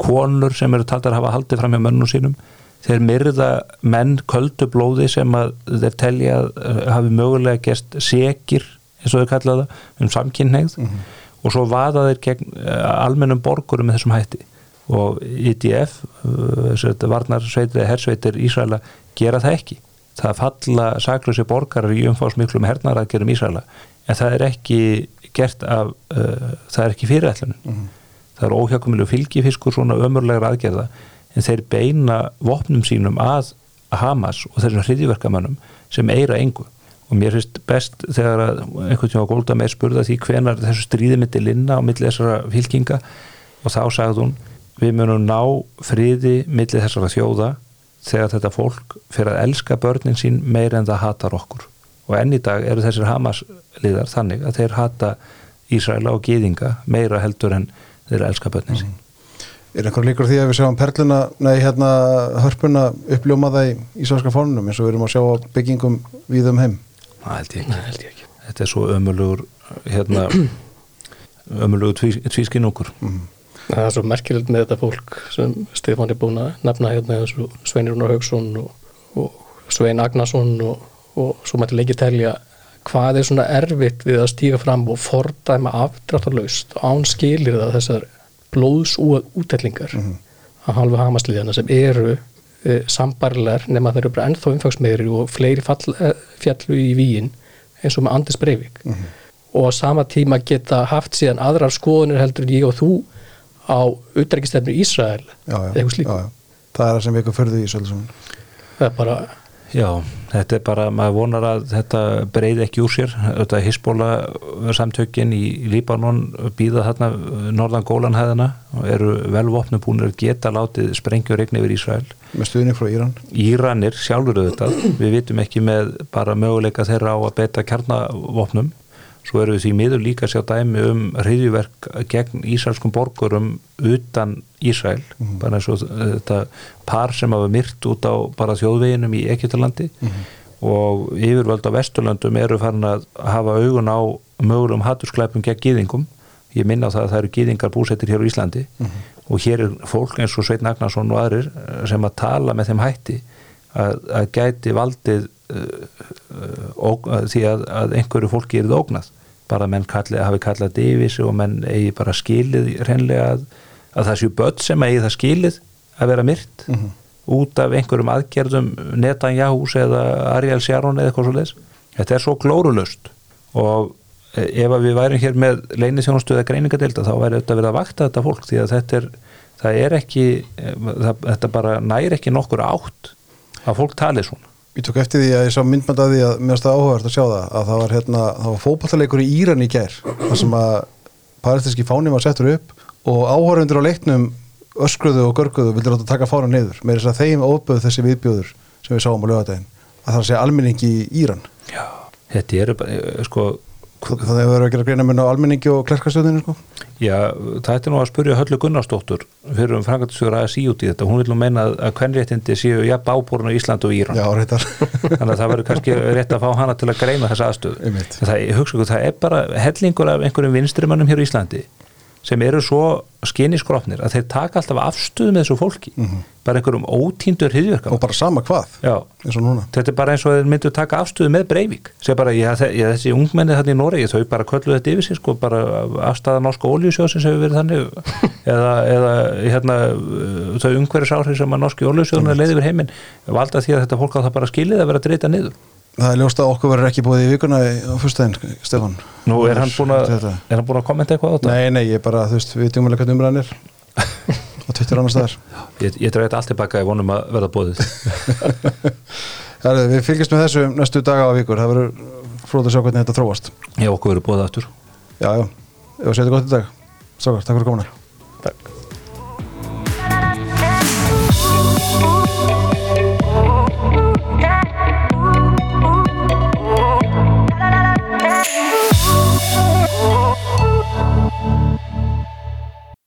konur sem eru taldar að hafa haldið fram hjá mönnum sínum. Þeir myrða menn köldu blóði sem að þeir telja að uh, hafi mögulega gerst sekir eins og þau kallaða um samkynneigð og svo vaða þeir gegn almennum borgurum með þessum hætti og IDF uh, varnar sveitir eða hersveitir Ísraela gera það ekki. Það falla saklösi borgarar í umfásmiklum hernaraðgerum Ísraela en það er ekki gert af uh, það er ekki fyrirætlunum það er óhjákumilu fylgifiskur svona ömurlegra aðgerða en þeir beina vopnum sínum að Hamas og þessum hriðiverkamannum sem eira engu. Og mér finnst best þegar að einhvern tíma Golda meir spurða því hvenar þessu stríði myndi linna á milli þessara fylkinga og þá sagði hún við munum ná friði milli þessara þjóða þegar þetta fólk fyrir að elska börnin sín meir en það hatar okkur. Og enn í dag eru þessir Hamas liðar þannig að þeir hata Ísraela og Gýðinga meira heldur en þeir elska börnin sín. Er einhver líkur því að við sjáum perluna, nei hérna hörpuna uppljómaða í íslenska fónunum eins og við erum að sjá á byggingum við um heim? það held ég ekki. Nei, held ég ekki. Þetta er svo ömulugur hérna, ömulegu tvís, tvískinnungur Það er svo merkilegt með þetta fólk sem Stefán er búin að nefna hérna eins og Sveinir Rúnar Haugsson og, og Svein Agnarsson og, og svo mætti lengi telja hvað er svona erfitt við að stíga fram og fordæma afdráttarlaust án skilir það þessar blóðs útællingar mm -hmm. að halvu hamasliðana sem eru e, sambarlegar nema þeir eru bara ennþá umfangsmeðri og fleiri fall, e, fjallu í víin eins og með Andis Breivik mm -hmm. og á sama tíma geta haft síðan aðrar skoðunir heldur ég og þú á utrækistefnu Ísrael eða eitthvað slík það er það sem við ekki förðu í Ísrael það er bara Já, þetta er bara, maður vonar að þetta breyði ekki úr sér, þetta hisbóla samtökin í Líbanon býða þarna norðan gólanhæðina og eru velvopnu búin að geta látið sprengjuregni yfir Ísrael. Með stuðning frá Íran? Íranir sjálfur auðvitað, við vitum ekki með bara möguleika þeirra á að beta kjarnavopnum Svo eru við því miður líka að sjá dæmi um hriðjuverk gegn Ísraelskum borgurum utan Ísrael, mm -hmm. bara eins og þetta par sem hafa myrt út á bara þjóðveginum í Ekkertalandi mm -hmm. og yfirvöld á Vesturlandum eru farin að hafa augun á mögulegum hattursklæpum gegn gýðingum. Ég minna á það að það eru gýðingar búsettir hér á Íslandi mm -hmm. og hér er fólk eins og Sveit Nagnarsson og aðrir sem að tala með þeim hætti að, að gæti valdið og, því að, að einhverju fólki er það ógnað bara menn kalli, hafi kallað Davies og menn eigi bara skilið reynlega að, að það séu börn sem eigi það skilið að vera myrt mm -hmm. út af einhverjum aðgerðum Netanyahu's eða Ariel Sharon eða eitthvað svo leiðis. Þetta er svo glórulust og ef við værim hér með leynisjónustu eða greiningadelta þá væri þetta vera að vakta þetta fólk því að þetta er, það er ekki það, þetta bara næri ekki nokkur átt að fólk tali svona Ég tók eftir því að ég sá myndband að því að mér það áhugavert að sjá það að það var, hérna, var fókbaltaleikur í Íran í gær þar sem að paristíski fáni var settur upp og áhörundur á leiknum öskruðu og görguðu vildi láta taka fána neyður með þess að þeim óböðu þessi viðbjóður sem við sáum á lögadaginn að það sé almenningi í Íran. Já, þetta eru bara, sko Það hefur verið að gera greina með almenningi og klerkastöðinu sko? Já, það ætti nú að spurja Höllu Gunnarsdóttur fyrir um frangatisögur að sí út í þetta. Hún vil nú meina að hvernréttindi séu jafn ábúrun á Ísland og Íran. Já, reyndar. Þannig að það verður kannski rétt að fá hana til að greina þessa aðstöðu. Það, það er bara hellingur af einhverjum vinstrimannum hér í Íslandi sem eru svo skynisgrofnir að þeir taka alltaf afstöðu með þessu fólki. Mm -hmm. bara einhverjum ótíndur hriðjörgam og bara sama hvað þetta er bara eins og þeir myndu taka afstöðu með Breivik. Bara, ég, ég, þessi ungmenni þarna í Noregi þau bara kölluðu þetta yfir sig sko, bara afstæða norska óljusjósins hefur verið þannig. Eða, eða hérna, þau ungverðis áhrif sem að norski óljusjóðunar leiði yfir heiminn valda því að þetta fólk á það bara skilið að vera að dreita niður Það er ljóst að okkur verður ekki búið í vikuna á fyrstæðin, Stefan. Nú, er hann búin að, hann búin að kommenta eitthvað á þetta? Nei, nei, ég bara, þú veist, við veitum alveg hvernig umræðan er og tvittir annars þar. Ég, ég dref þetta allt tilbaka, ég vonum að verða búið. við fylgjast með þessu næstu daga á vikur, það verður fróð að sjá hvernig þetta þróast. Já, okkur verður búið aftur. Já, já, var að setja gott í dag. Sákar, takk fyrir komuna.